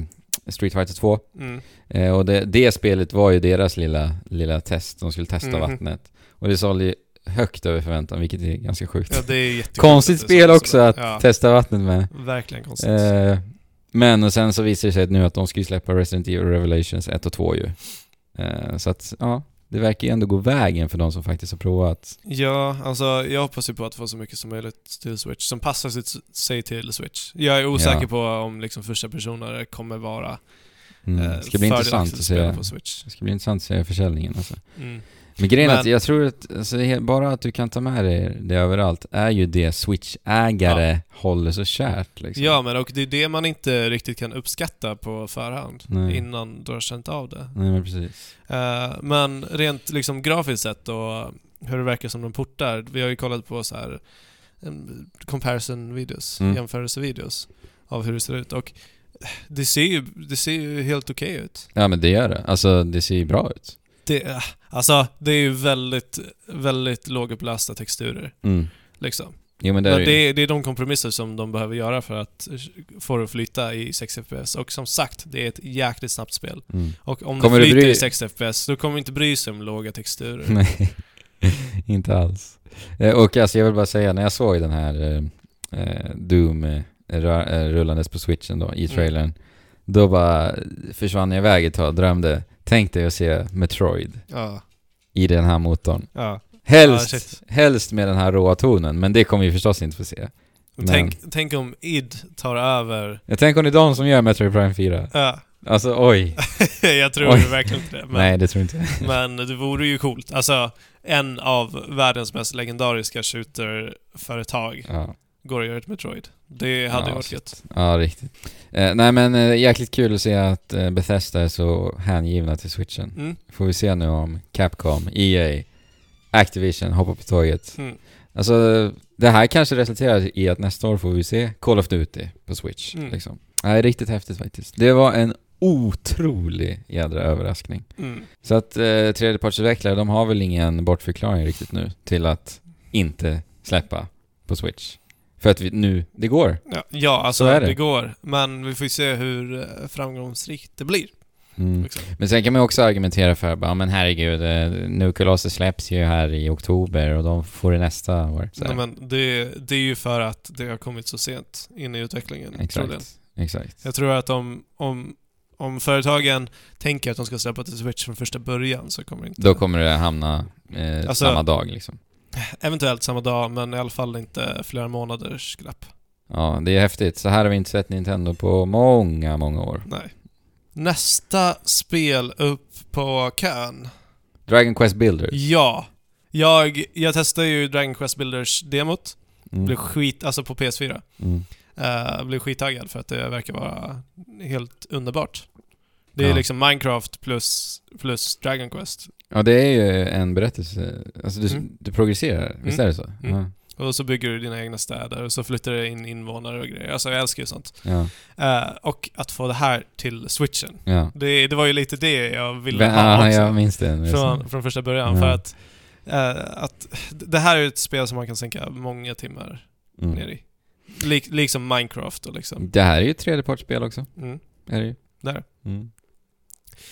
det, Street Fighter 2. Mm. Eh, och det, det spelet var ju deras lilla, lilla test, de skulle testa Mhm. vattnet. Och det sålde ju högt över förväntan, vilket är ganska sjukt. Ja, det är jättekonstigt Konstigt spel också att Ja, testa vattnet med. verkligen konstigt. Eh, men och sen så visar det sig att nu att de ska släppa Resident Evil Revelations 1 och 2 ju. Eh, så att, ja, det verkar ju ändå gå vägen för de som faktiskt har provat. Ja, alltså jag hoppas ju på att få så mycket som möjligt till Switch, som passar sig till Switch. Jag är osäker Ja. på om liksom första personer kommer vara Mm. eh, det ska bli intressant att se. på Switch. Det ska bli intressant att se försäljningen alltså. Mm. Men grejen är att jag tror att alltså, bara att du kan ta med dig det överallt är ju det Switch-ägare håller så kärt liksom. Ja, men och det är det man inte riktigt kan uppskatta på förhand Nej. innan du har känt av det. Nej men precis. Eh, men rent liksom grafiskt sett och hur det verkar som de portar. Vi har ju kollat på så här em, comparison-videos, Mm. jämförelsevideos av hur det ser ut. Och det ser ju, det ser ju helt okej ut. Ja men det gör det. Alltså det ser ju bra ut. Det, alltså, det är ju väldigt, väldigt lågupplösta texturer. Mm. Liksom. Jo men det är Men det är, det är de kompromisser som de behöver göra för att få det att flyta i 6 FPS. Och som sagt, det är ett jäkligt snabbt spel. Mm. Och om Kommer det du flyter bry- i 6 FPS, då kommer vi inte bry sig om låga texturer. Nej, inte alls. Eh, Och alltså jag vill bara säga, när jag såg den här eh, eh, Doom eh, rullandes på switchen då, i Mm. trailern, då bara försvann jag iväg ett tag och drömde. Tänk dig att se Metroid Ja, i den här motorn. ja. Helst, Ja, helst med den här råa tonen, men det kommer vi förstås inte få se. Men- Tänk, tänk om id tar över... Jag tänker om det är de som gör Metroid Prime 4. Ja, Alltså oj. jag tror Oj. verkligen inte det. Men, Nej, det tror inte jag. men det vore ju coolt. Alltså, en av världens mest legendariska shooter-företag Ja. går att göra ett Metroid. Det hade Ja, varit gött. Ja, riktigt. Eh, nej men eh, jäkligt kul att se att eh, Bethesda är så hängivna till switchen. Mm. Får vi se nu om Capcom, EA, Activision hoppar på tåget. Mm. Alltså, det här kanske resulterar i att nästa år får vi se Call of Duty på Switch. Mm. Liksom. Nej, riktigt häftigt faktiskt. Det var en otrolig jädra överraskning. Mm. Så att eh, tredjepartsutvecklare, de har väl ingen bortförklaring riktigt nu till att inte släppa på Switch. För att vi, nu, det går. Ja, ja, alltså det. det. går. Men vi får ju se hur eh, framgångsrikt det blir. Mm. Liksom. Men sen kan man också argumentera för bara, men herregud, eh, nu Colossus släpps ju här i oktober och de får det nästa år. Nej, men det, det är ju för att det har kommit så sent in i utvecklingen. Exakt. Exakt. Jag tror att om, om, om företagen tänker att de ska släppa till Switch från första början så kommer det inte... Då kommer det hamna eh, Alltså- samma dag liksom. Eventuellt samma dag, men i alla fall inte flera månaders glapp. Ja, det är häftigt. Så här har vi inte sett Nintendo på många, många år. Nej. Nästa spel upp på kön. Dragon Quest Builder. Ja. Jag, jag testade ju Dragon Quest Builders demot. Mm. Blev skit, alltså på PS4. Mm. Uh, blev skittaggad för att det verkar vara helt underbart. Det är Ja. liksom Minecraft plus, plus Dragon Quest. Ja, det är ju en berättelse. Alltså, du, Mm. du progresserar. Visst Mm. är det så? Mm. Och så bygger du dina egna städer och så flyttar det in invånare och grejer. Alltså jag älskar ju sånt. Ja. Eh, och att få det här till switchen. Ja. Det, det var ju lite det jag ville ja. ha Ja, också. jag minns det. från, från första början. Ja. För att, eh, att det här är ett spel som man kan sänka många timmar Mm. ner i. Lik, liksom Minecraft och liksom. Det här är ju ett tredjepartsspel också. Mm. Är det ju. Där. Mm.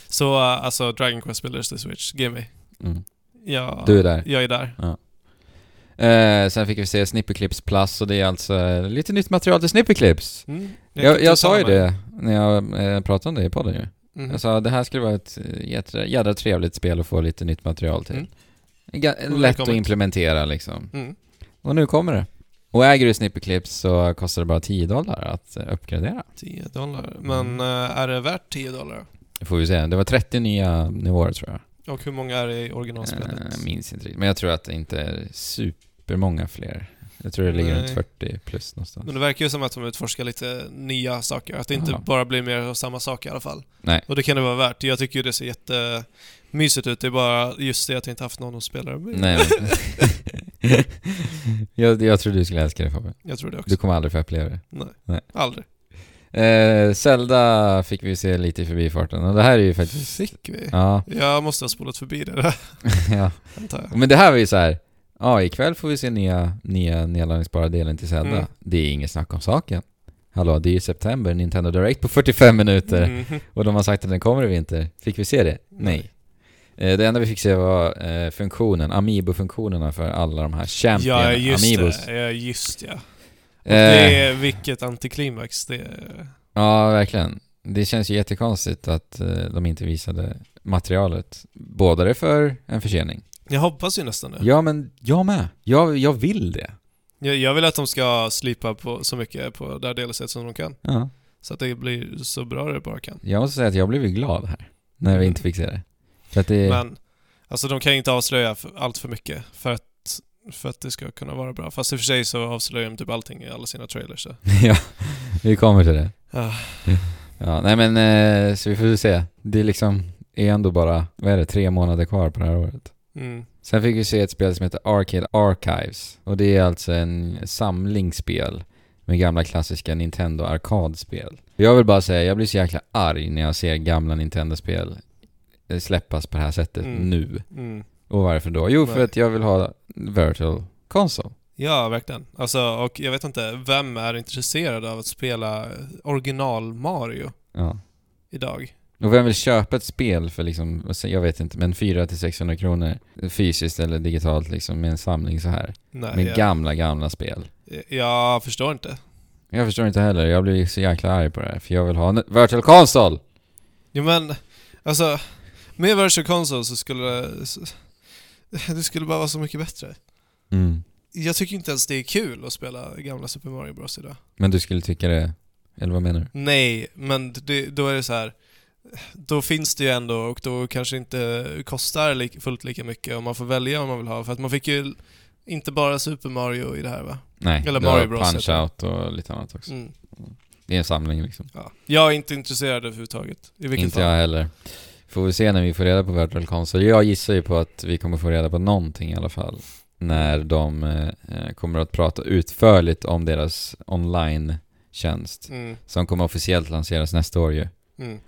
Så alltså Dragon Quest Builders till Switch, give me. Mm. Ja, Du är där. Jag är där. Eh, sen fick vi se Snipperclips Plus och det är alltså eh, lite nytt material till Snipperclips. Mm. Jag, jag, sa ju mig. det när jag eh, pratade om det i podden ju. Mhm. Jag sa det här skulle vara ett eh, jädra, jädra trevligt spel att få lite nytt material till. Mm. Lätt att implementera liksom. Mm. Och nu kommer det. Och äger du Snipperclips så kostar det bara 10 dollar att uppgradera. 10 dollar. Men eh, är det värt 10 dollar? Det får vi se. Det var 30 nya nivåer tror jag. Och hur många är det i originalspelet? Eh, Jag minns inte riktigt. Men jag tror att det inte är supermånga fler. Jag tror det ligger Nej. runt 40 plus någonstans. Men det verkar ju som att de utforskar lite nya saker. Att det inte Ja. bara blir mer av samma sak i alla fall. Nej. Och det kan det vara värt. Jag tycker ju det ser jättemysigt ut. Det är bara just det att jag inte haft någon att spela det med. Nej jag, jag tror du skulle älska det Fabian. Jag tror det också. Du kommer aldrig få uppleva det. Nej. Nej. Aldrig. Eh, Zelda fick vi se lite i förbifarten och det här är ju faktiskt... Fick vi? Ja, Jag måste ha spolat förbi det där, ja. antar jag. Men det här var ju så här. Ja, ikväll får vi se nya, nya nedladdningsbara delen till Zelda. Mm. Det är inget snack om saken. Hallå, det är ju september, Nintendo Direct på 45 minuter. Mhm. Och de har sagt att den kommer i vinter. Fick vi se det? Nej. Eh, Det enda vi fick se var eh, funktionen, Amiibo-funktionerna för alla de här Champion Ja, just Amiibos. det. Ja, just ja. Och Eh, det är vilket antiklimax det är. Ja, verkligen. Det känns ju jättekonstigt att eh, de inte visade materialet. Båda det för en försening. Jag hoppas ju nästan det. Ja, men jag med. Jag, jag vill det. Jag, jag vill att de ska slipa på så mycket på det här delset som de kan. Ja. Så att det blir så bra det bara kan. Jag måste säga att jag blev glad här. När vi inte fick se det. För att det... Men, alltså de kan ju inte avslöja allt för mycket för att, för att det ska kunna vara bra. Fast i och för sig så avslöjar de typ allting i alla sina trailers. Så. ja, vi kommer till det. Ah, Ja, nej men eh, så vi får se. Det är liksom, är ändå bara, vad är det, tre månader kvar på det här året. mm. Sen fick vi se ett spel som heter Arcade Archives. Och det är alltså en samlingsspel med gamla klassiska Nintendo arkadspel. Jag vill bara säga, jag blir så jäkla arg när jag ser gamla Nintendo-spel släppas på det här sättet Mm. nu. Mm. Och varför då? Jo, för att jag vill ha Virtual Console. Ja, verkligen. Alltså, och jag vet inte, vem är intresserad av att spela original Mario Ja. idag? Och vem vill köpa ett spel för liksom, jag vet inte, men 400-600 kronor fysiskt eller digitalt liksom med en samling så här. Nej, Med jag, gamla, gamla spel. jag förstår inte. Jag förstår inte heller, jag blir så jäkla arg på det här, för jag vill ha en Virtual Console! Jo men, alltså, med Virtual Console så skulle det... Det skulle bara vara så mycket bättre. Mm. Jag tycker inte ens det är kul att spela gamla Super Mario Bros idag. Men du skulle tycka det, eller vad menar du? Nej, men det, då är det så här. Då finns det ju ändå och då kanske inte kostar fullt lika mycket om man får välja vad man vill ha. För att man fick ju inte bara Super Mario i det här va? Nej, Eller Mario Bros Punch-Out och lite annat också. Mm. Det är en samling liksom. Ja. Jag är inte intresserad överhuvudtaget. I vilket Inte fall. jag heller. Får vi se när vi får reda på Virtual Console. Jag gissar ju på att vi kommer få reda på någonting i alla fall. När de eh, eh, kommer att prata utförligt om deras online-tjänst. Mm, Som kommer officiellt lanseras nästa år ju. mm.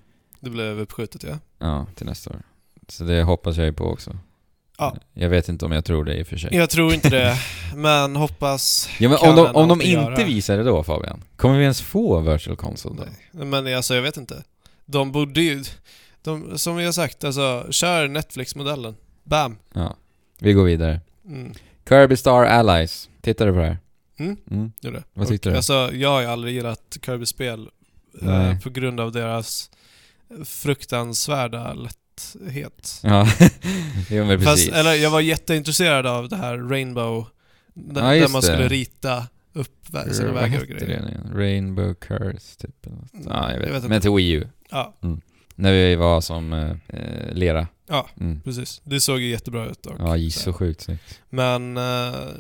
Det blev uppskjutet ja. Ja, till nästa år. Så det hoppas jag ju på också. Ja. Jag vet inte om jag tror det i och för sig. Jag tror inte det, men hoppas Ja men om de, om de inte göra. visar det då Fabian? Kommer vi ens få Virtual Console då? Nej. Men alltså jag vet inte. De borde ju... De, som vi har sagt, alltså kör Netflix-modellen. Bam! Ja. Vi går vidare. Mm. Kirby Star Allies. Tittar du på det här? Mm. Mm. Gjorde det. Vad tyckte Och, du? Alltså, jag har ju aldrig gillat Kirby-spel eh, på grund av deras fruktansvärda lätthet. Ja, jo men precis. Fast, eller jag var jätteintresserad av det här Rainbow, där, Ja, där man det. skulle rita upp sina vägar och grejer. det? Rainbow Curse typ? något. Ja, jag vet, Jag vet Men till Wii U. Ja, När vi var som eh, eh, lera. Ja. Mm. precis. Det såg ju jättebra ut. Och, Ja, så. så sjukt snyggt. Men, eh,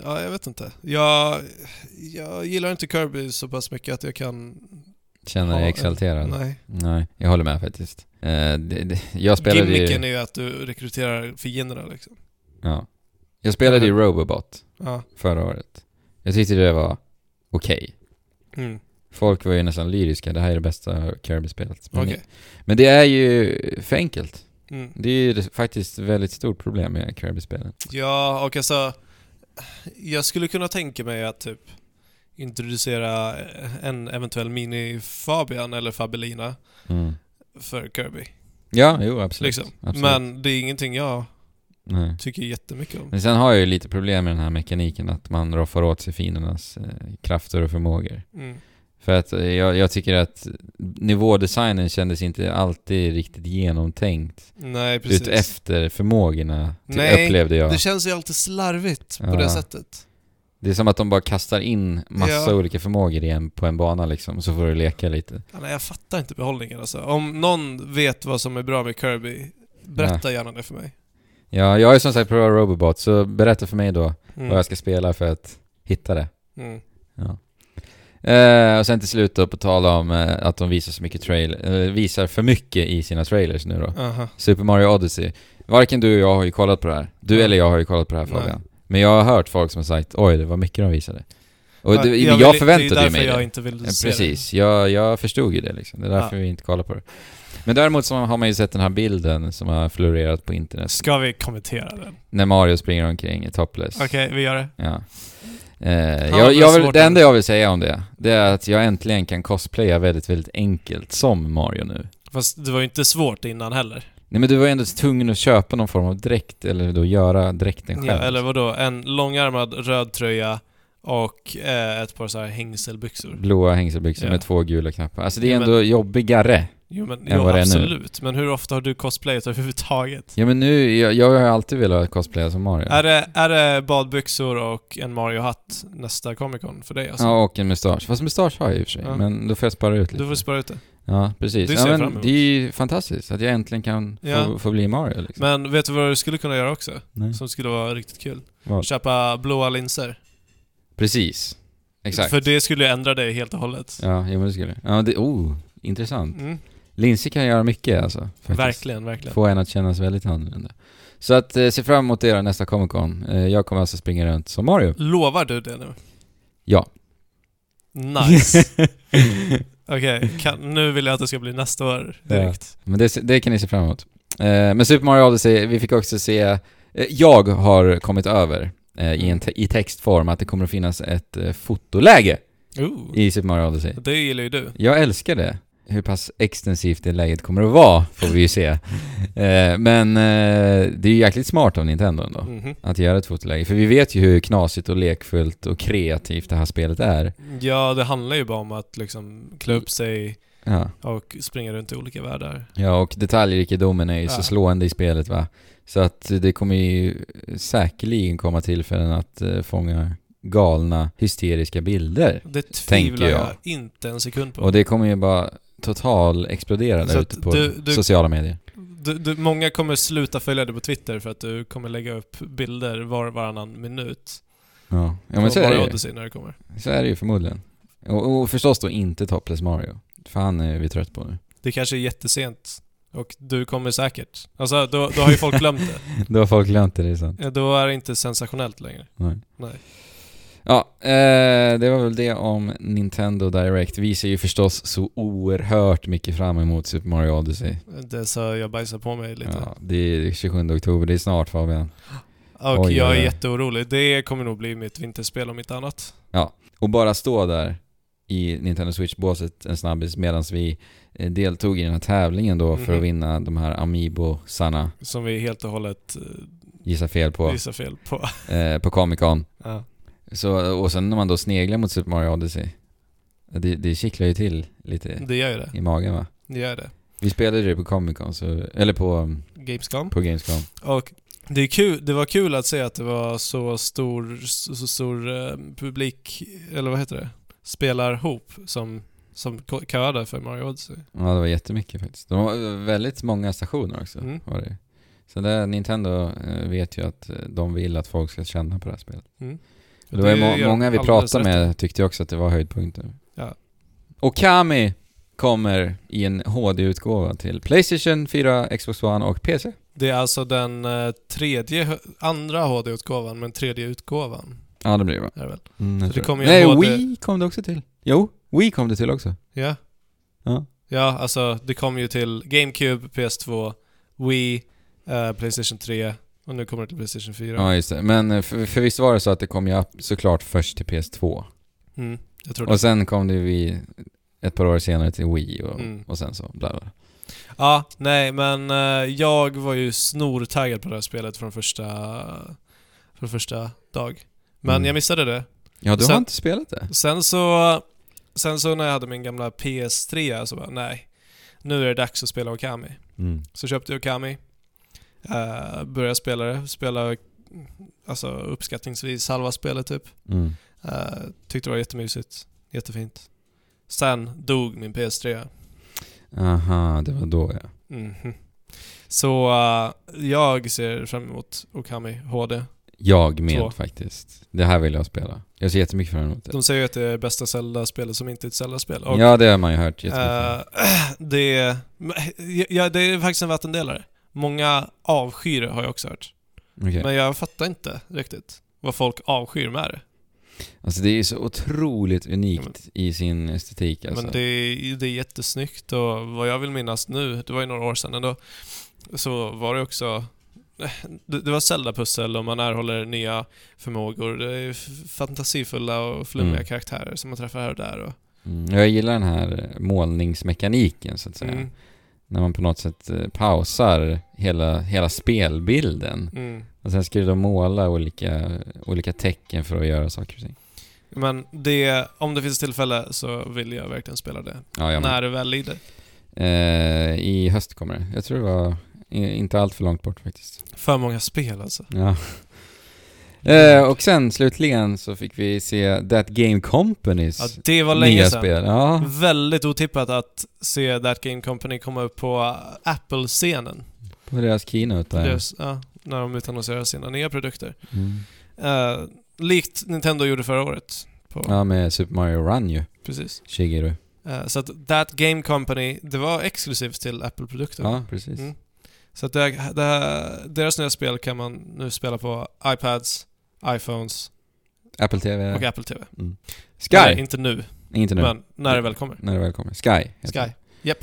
ja jag vet inte. Jag, jag gillar inte Kirby så pass mycket att jag kan... Känner dig en- exalterad? Nej. Nej, jag håller med faktiskt. Eh, det, det, jag spelade Gimmicken ju... är ju att du rekryterar fienderna liksom. Ja. Jag spelade ju Robobot Ja. förra året. Jag tyckte det var okej. Mm. Folk var ju nästan lyriska, det här är det bästa Kirby-spelet. Men, Okej. men det är ju för enkelt. Mm. Det är ju faktiskt ett väldigt stort problem med Kirby-spelen. Ja, och alltså... Jag skulle kunna tänka mig att typ introducera en eventuell mini-Fabian eller Fabelina Mm. för Kirby. Ja, jo absolut. Liksom. absolut. Men det är ingenting jag Nej. tycker jättemycket om. Men sen har jag ju lite problem med den här mekaniken att man roffar åt sig fiendernas eh, krafter och förmågor. Mm. För att eh, jag, jag tycker att nivådesignen kändes inte alltid riktigt genomtänkt. Nej, precis. Ut efter förmågorna, Nej, upplevde jag. Det känns ju alltid slarvigt på Ja. det sättet. Det är som att de bara kastar in massa Ja. olika förmågor igen på en bana liksom, så får du leka lite. Ja, nej, jag fattar inte behållningen alltså. Om någon vet vad som är bra med Kirby, berätta gärna det för mig. Ja, jag är som sagt pro Robobot, så berätta för mig då Mm. vad jag ska spela för att hitta det. Mm. Ja. Eh, och sen till slut då, på tal om eh, att de visar så mycket trail, eh, visar för mycket i sina trailers nu då. Aha. Super Mario Odyssey. Varken du och jag har ju kollat på det här. Du eller jag har ju kollat på det här Nej. Fabian. Men jag har hört folk som har sagt oj, det var mycket de visade. Och Ja, det, jag, vill- förväntade Det är ju mig därför jag det. inte vill Ja, se precis, jag, jag förstod ju det liksom. Det är därför Ja. vi inte kollar på det. Men däremot så har man ju sett den här bilden som har florerat på det. internet. Ska vi kommentera den? När Mario springer omkring topless. Okej, vi gör det. Ja. Eh, jag, jag vill, det enda jag vill säga om det, det är att jag äntligen kan cosplaya väldigt, väldigt enkelt som Mario nu. Fast det var ju inte svårt innan heller. Nej men du var ju ändå tvungen att köpa någon form av dräkt, eller då göra dräkten själv. Ja, eller vadå? En långärmad röd tröja och eh, ett par så här hängselbyxor. Blåa hängselbyxor Ja. med två gula knappar. Alltså det är Ja, men- ändå jobbigare. Jo men jo, absolut. Men hur ofta har du cosplayat överhuvudtaget? Ja men nu, jag, jag har alltid velat cosplaya som Mario. Är, det, är det badbyxor och en Mario-hatt nästa Comic Con för dig alltså? Ja, och en mustasch. Fast mustasch har jag i och för sig, Ja. men då får jag spara ut lite. Du får spara ut det. Ja, precis. Det ja, men det är ju fantastiskt att jag äntligen kan Ja. få, få bli Mario liksom. Men vet du vad du skulle kunna göra också? Nej. Som skulle vara riktigt kul? Vad? Köpa blåa linser. Precis. Exakt. För det skulle ju ändra dig helt och hållet. Ja, jo men det skulle. Ja, det, oh, intressant. Mm. Linser kan göra mycket alltså. Faktiskt. Verkligen, verkligen. Få en att kännas väldigt annorlunda. Så att eh, se fram emot det nästa Comic Con. Eh, jag kommer alltså springa runt som Mario. Lovar du det nu? Ja. Nice. Okej, kan- nu vill jag att det ska bli nästa år direkt. Men det, det kan ni se fram emot. Eh, men Super Mario Odyssey, vi fick också se... Eh, jag har kommit över eh, i, en te- i textform att det kommer att finnas ett eh, fotoläge Ooh, i Super Mario Odyssey. det gillar ju du. Jag älskar det. Hur pass extensivt det läget kommer att vara får vi ju se. Eh, men eh, det är ju jäkligt smart av Nintendo ändå. Mhm. Att göra ett fotoläge. För vi vet ju hur knasigt och lekfullt och kreativt det här spelet är. Ja, det handlar ju bara om att liksom klä upp sig Ja, och springa runt i olika världar. ja och detaljrikedomen är ju så Ja. slående i spelet va. Så att det kommer ju säkerligen komma tillfällen att eh, fånga galna, hysteriska bilder. Det Tänker tvivlar jag. jag. inte en sekund på. Och det kommer ju bara total explodera Så där att ute på du- du- sociala medier. Du, du, många kommer sluta följa dig på Twitter för att du kommer lägga upp bilder var varannan minut. Ja, ja men så är, det ju. När det kommer. så är det ju förmodligen. Och, och förstås då inte Topless Mario. För han är vi trött på nu. Det kanske är jättesent. Och du kommer säkert. Alltså, då, då har ju folk glömt det. Då har folk glömt det, det är sant. Då är det inte sensationellt längre. Nej. Nej. Ja, eh, det var väl det om Nintendo Direct. Vi ser ju förstås så oerhört mycket fram emot Super Mario Odyssey. Det så jag bajsar på mig lite. Ja, det är 27 oktober, det är snart Fabian. Och Oj, jag är jätteorolig. Det kommer nog bli mitt vinterspel om inte annat. Och bara stå där i Nintendo Switch-båset en snabbis medan vi eh, deltog i den här tävlingen då för att Mhm. vinna de här Amiibo-sarna, Som vi helt och hållet eh, gissa fel på, gissar fel på. eh, på Comic Con. Ja. Så, och sen när man då sneglar mot Super Mario Odyssey, det, det kittlar ju till lite Det gör ju det. i magen va? Det gör det. Vi spelade det på Comic Con, så, eller på, Gamescom. på Gamescom. Och det, är kul, det var kul att se att det var så stor, så, stor eh, publik, eller vad heter det? Spelarhop som, som köade för Mario Odyssey. Ja, det var jättemycket faktiskt. De var väldigt många stationer också. Mm. Var det. Så där, Nintendo eh, vet ju att eh, de vill att folk ska känna på det här spelet. Mm. Det var ju må- många vi pratade med tyckte också att det var höjdpunkten. Ja. Och Kami kommer i en HD-utgåva till Playstation 4, Xbox One och PC. Det är alltså den eh, tredje, andra HD-utgåvan, men tredje utgåvan Ja, det blir det va? är det väl? Mm, Så det kommer ju Nej, HD Wii kom det också till. Jo, Wii kom det till också. Ja. Ja. Ja, alltså det kom ju till GameCube, PS2, Wii, eh, Playstation 3 och nu kommer det till Playstation 4. Ja, just det. Men eh, för, för visst var det så att det kom ju såklart först till PS2. Mm, jag tror det. Och sen kom det ju vi ett par år senare till Wii och, Mm. och sen så bla bla. Ja, nej men eh, jag var ju snortaggad på det här spelet från första, från första dag. Men Mm. jag missade det. Ja, du Sen- har inte spelat det? Sen så, sen så när jag hade min gamla PS3 så bara, nej. Nu är det dags att spela Okami. Mm. Så köpte jag Okami. Uh, började spela det. Spela alltså uppskattningsvis halva spelet typ. Mm. Uh, tyckte det var jättemysigt. Jättefint. Sen dog min PS3. Aha, det var då ja. Mhm. Så eh, jag ser fram emot Okami HD. Jag med Två. faktiskt. Det här vill jag spela. Jag ser jättemycket fram emot det. De säger ju att det är bästa Zelda-spelet som inte är ett Zelda-spel. Ja, det har man ju hört jättemycket. eh, det, ja, det är faktiskt en vattendelare. Många avskyr har jag också hört. Okej. Men jag fattar inte riktigt vad folk avskyr med det. Alltså det är så otroligt unikt i sin estetik alltså. Men det är, det är jättesnyggt och vad jag vill minnas nu, det var ju några år sedan ändå, så var det också det, det var Zelda-pussel och man erhåller nya förmågor. Det är fantasifulla och flummiga Mm. karaktärer som man träffar här och där. Och, Mm, jag gillar den här målningsmekaniken så att säga. mm, När man på något sätt eh, pausar hela, hela spelbilden. mm. Och sen ska du då måla olika, olika tecken för att göra saker och ting. Men det, om det finns tillfälle så vill jag verkligen spela det. Ja, när det väl lider. Eh, I höst kommer det. Jag tror det var inte allt för långt bort faktiskt. För många spel alltså. Ja. Eh, och sen slutligen så fick vi se That Game Companys Ja, det var länge nya sedan. spel. Ja, Väldigt otippat att se That Game Company komma upp på Apple-scenen. på deras keynote där. Deras- Ja, när de utannonserar sina nya produkter. Mm. Eh, likt Nintendo gjorde förra året. Ja, med Super Mario Run ju. Precis. Shigeru. Eh, så att That Game Company, det var exklusivt till Apple-produkter. Ja, precis. Mm. Så att det, det, deras nya spel kan man nu spela på iPads, iPhones Apple TV. och Apple TV. Mm. Nej, Sky! inte nu, Inte nu. men när det väl kommer. När det väl kommer. Sky. heter Sky. det. Japp.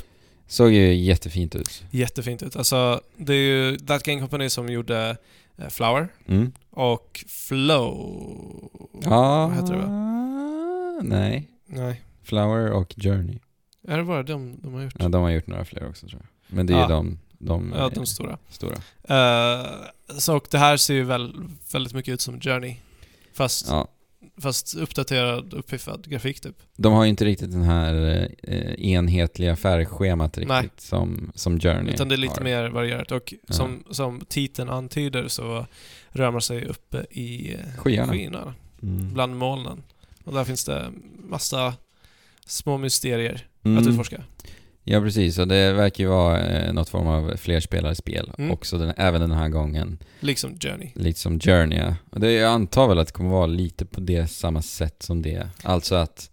Såg ju jättefint ut. Jättefint ut. Alltså, det är ju That Game Company som gjorde eh, Flower Mm. och Flow... Ja. Vad heter det va? Nej. Nej. Flower och Journey. Är det bara de de har gjort? Ja, de har gjort några fler också tror jag. Men det är Ja. ju de, de, Ja, de stora. stora. Eh, så och det här ser ju väl, väldigt mycket ut som Journey. Fast, Ja. fast uppdaterad, uppiffad grafik typ. De har ju inte riktigt den här eh, enhetliga färgschemat riktigt Nej. som, som Journey Utan det är lite har. mer varierat. Och Ja. som, som titeln antyder så rör man sig uppe i Skyarna. skyarna, Mm. bland molnen. Och där finns det massa små mysterier Mm. att utforska. Ja, precis. Och det verkar ju vara eh, något form av flerspelarspel Mm. också den, även den här gången. Liksom Journey. Lite som Journey, ja. Och det, jag antar väl att det kommer vara lite på det samma sätt som det. Alltså att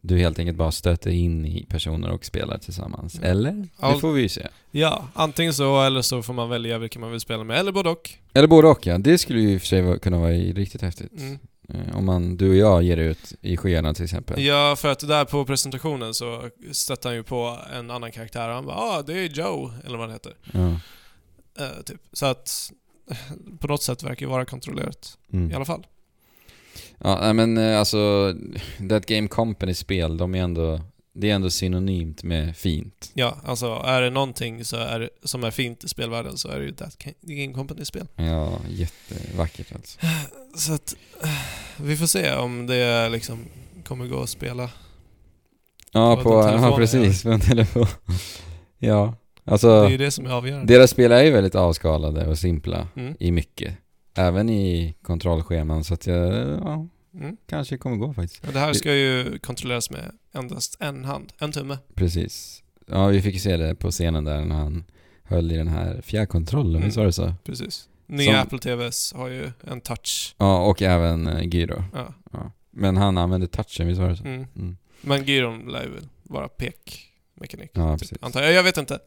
du helt enkelt bara stöter in i personer och spelar tillsammans. Mm. Eller? Det Allt- får vi ju se. Ja, antingen så eller så får man välja vilka man vill spela med, eller både och. Eller både och ja. Det skulle ju i och för sig kunna vara riktigt häftigt. Mm. Eh, Om man, du och jag ger ut i skyarna till exempel. Ja, för att där på presentationen så stötte han ju på en annan karaktär och han bara ah, det är Joe, eller vad han heter. Ja. Eh, typ. Så att på något sätt verkar det vara kontrollerat Mm. i alla fall. Ja, men eh, alltså, That Game Company-spel, de är ändå, det är ändå synonymt med fint. Ja, alltså är det någonting så är, som är fint i spelvärlden så är det ju That Game Company-spel. Ja, jättevackert alltså. Så att eh, vi får se om det liksom kommer gå att spela. Ja, På på, ja precis, på en telefon. ja, Det alltså, är ju det som är avgörande. deras spel är ju väldigt avskalade och simpla Mm. i mycket. Även i kontrollscheman, så att jag, ja, Mm. kanske kommer gå faktiskt. Och det här ska ju kontrolleras med endast en hand, en tumme. Precis. Ja, vi fick ju se det på scenen där när han höll i den här fjärrkontrollen, Mm. visst var det så? Precis. Nya Som- Apple TVs har ju en touch. Ja, och även eh, gyro. Ja. Ja. Men han använde touchen, visst var det så? Mm. Mm. Men gyron lär ju vara pekmekanik. Ja, typ, precis. antar jag. Jag vet inte.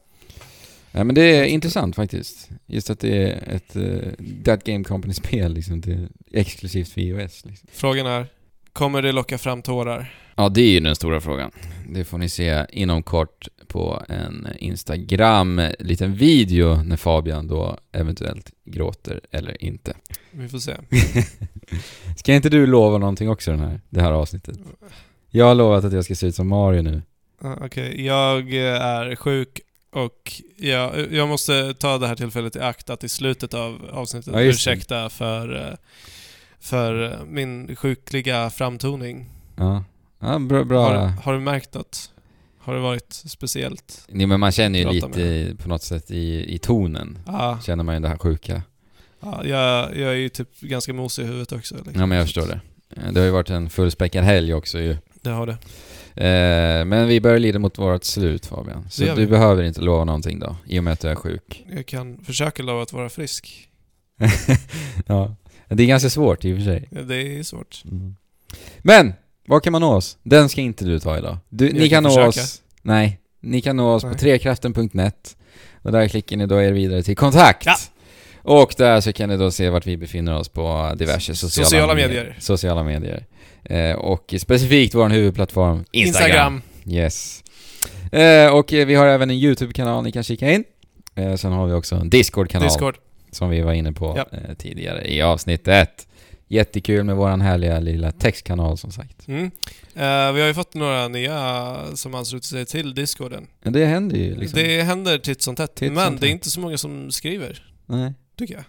Ja, men det är intressant faktiskt. Just att det är ett uh, That Game Company-spel liksom, exklusivt för iOS. Liksom. Frågan är, kommer det locka fram tårar? Ja, det är ju den stora frågan. Det får ni se inom kort på en Instagram, liten video när Fabian då eventuellt gråter eller inte. Vi får se. Ska inte du lova någonting också den här, det här avsnittet? Jag har lovat att jag ska se ut som Mario nu. Ja, Okej, jag eh, är sjuk och jag, jag måste ta det här tillfället i akt att i slutet av avsnittet Ja, ursäkta för, eh, för eh, min sjukliga framtoning. Ja. Ja, bra. bra. Har, har du märkt något? Har det varit speciellt? Nej, men man känner ju lite i- på något sätt i, i tonen. Ja, Känner man ju det här sjuka. ja jag, jag är ju typ ganska mosig i huvudet också. Liksom. Ja men jag förstår det. Det har ju varit en fullspäckad helg också ju. Det har det. Eh, men vi börjar lida mot vårt slut Fabian. Så du vi. behöver inte lova någonting då, i och med att du är sjuk. Jag kan försöka lova att vara frisk. ja. Det är ganska svårt i och för sig. Ja, Det är svårt. Mm. Men! Var kan man nå oss? Den ska inte du ta idag. Du, Jag ni kan kan nå försöka. oss... Nej. Ni kan nå oss på Nej. trekraften.net och där klickar ni då er vidare till kontakt. Ja. Och där så kan ni då se vart vi befinner oss på diverse sociala, Sociala medier. Sociala medier. Eh, och specifikt vår huvudplattform Instagram. Yes. Eh, och eh, vi har även en YouTube-kanal ni kan kika in. Eh, sen har vi också en Discord-kanal Discord. som vi var inne på Ja. eh, tidigare i avsnitt ett. Jättekul med våran härliga lilla textkanal som sagt. Mm. Eh, vi har ju fått några nya som ansluter sig till Discorden. Ja, det händer ju liksom. Det händer titt som tätt, Titt men som det är inte så många som skriver, Nej. tycker jag.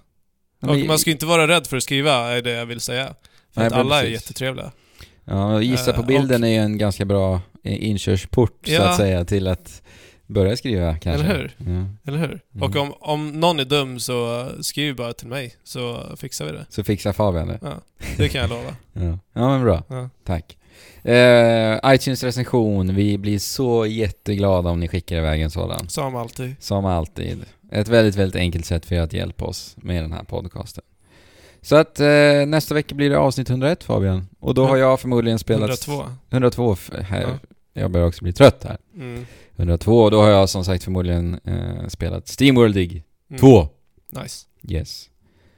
Men Och vi- man ska inte vara rädd för att skriva, är det jag vill säga. För Nej, att men alla är precis. jättetrevliga. Ja, och gissa på Eh, bilden är ju en ganska bra inkörsport så Ja. att säga till att börja skriva kanske. Eller hur? Ja. Eller hur? Mm. Och om, om någon är dum så skriv bara till mig, så fixar vi det. Så fixar Fabian det. Ja, det kan jag lova. Ja, ja men bra. Ja. Tack. Eh, iTunes-recension, vi blir så jätteglada om ni skickar iväg en sådan. Som alltid. Som alltid. Ett väldigt, väldigt enkelt sätt för er att hjälpa oss med den här podcasten. Så att eh, nästa vecka blir det avsnitt 101 Fabian. Och då har jag förmodligen spelat... 102. 102. f- Här. Ja. Jag börjar också bli trött här. Mm. 102, och då har jag som sagt förmodligen eh, spelat Steamworldig Mm. 2. Nice. Yes.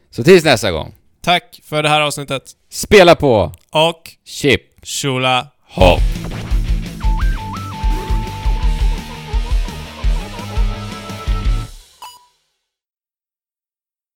Så tills nästa gång. Tack för det här avsnittet. Spela på! Och Chip! Shula Hopp!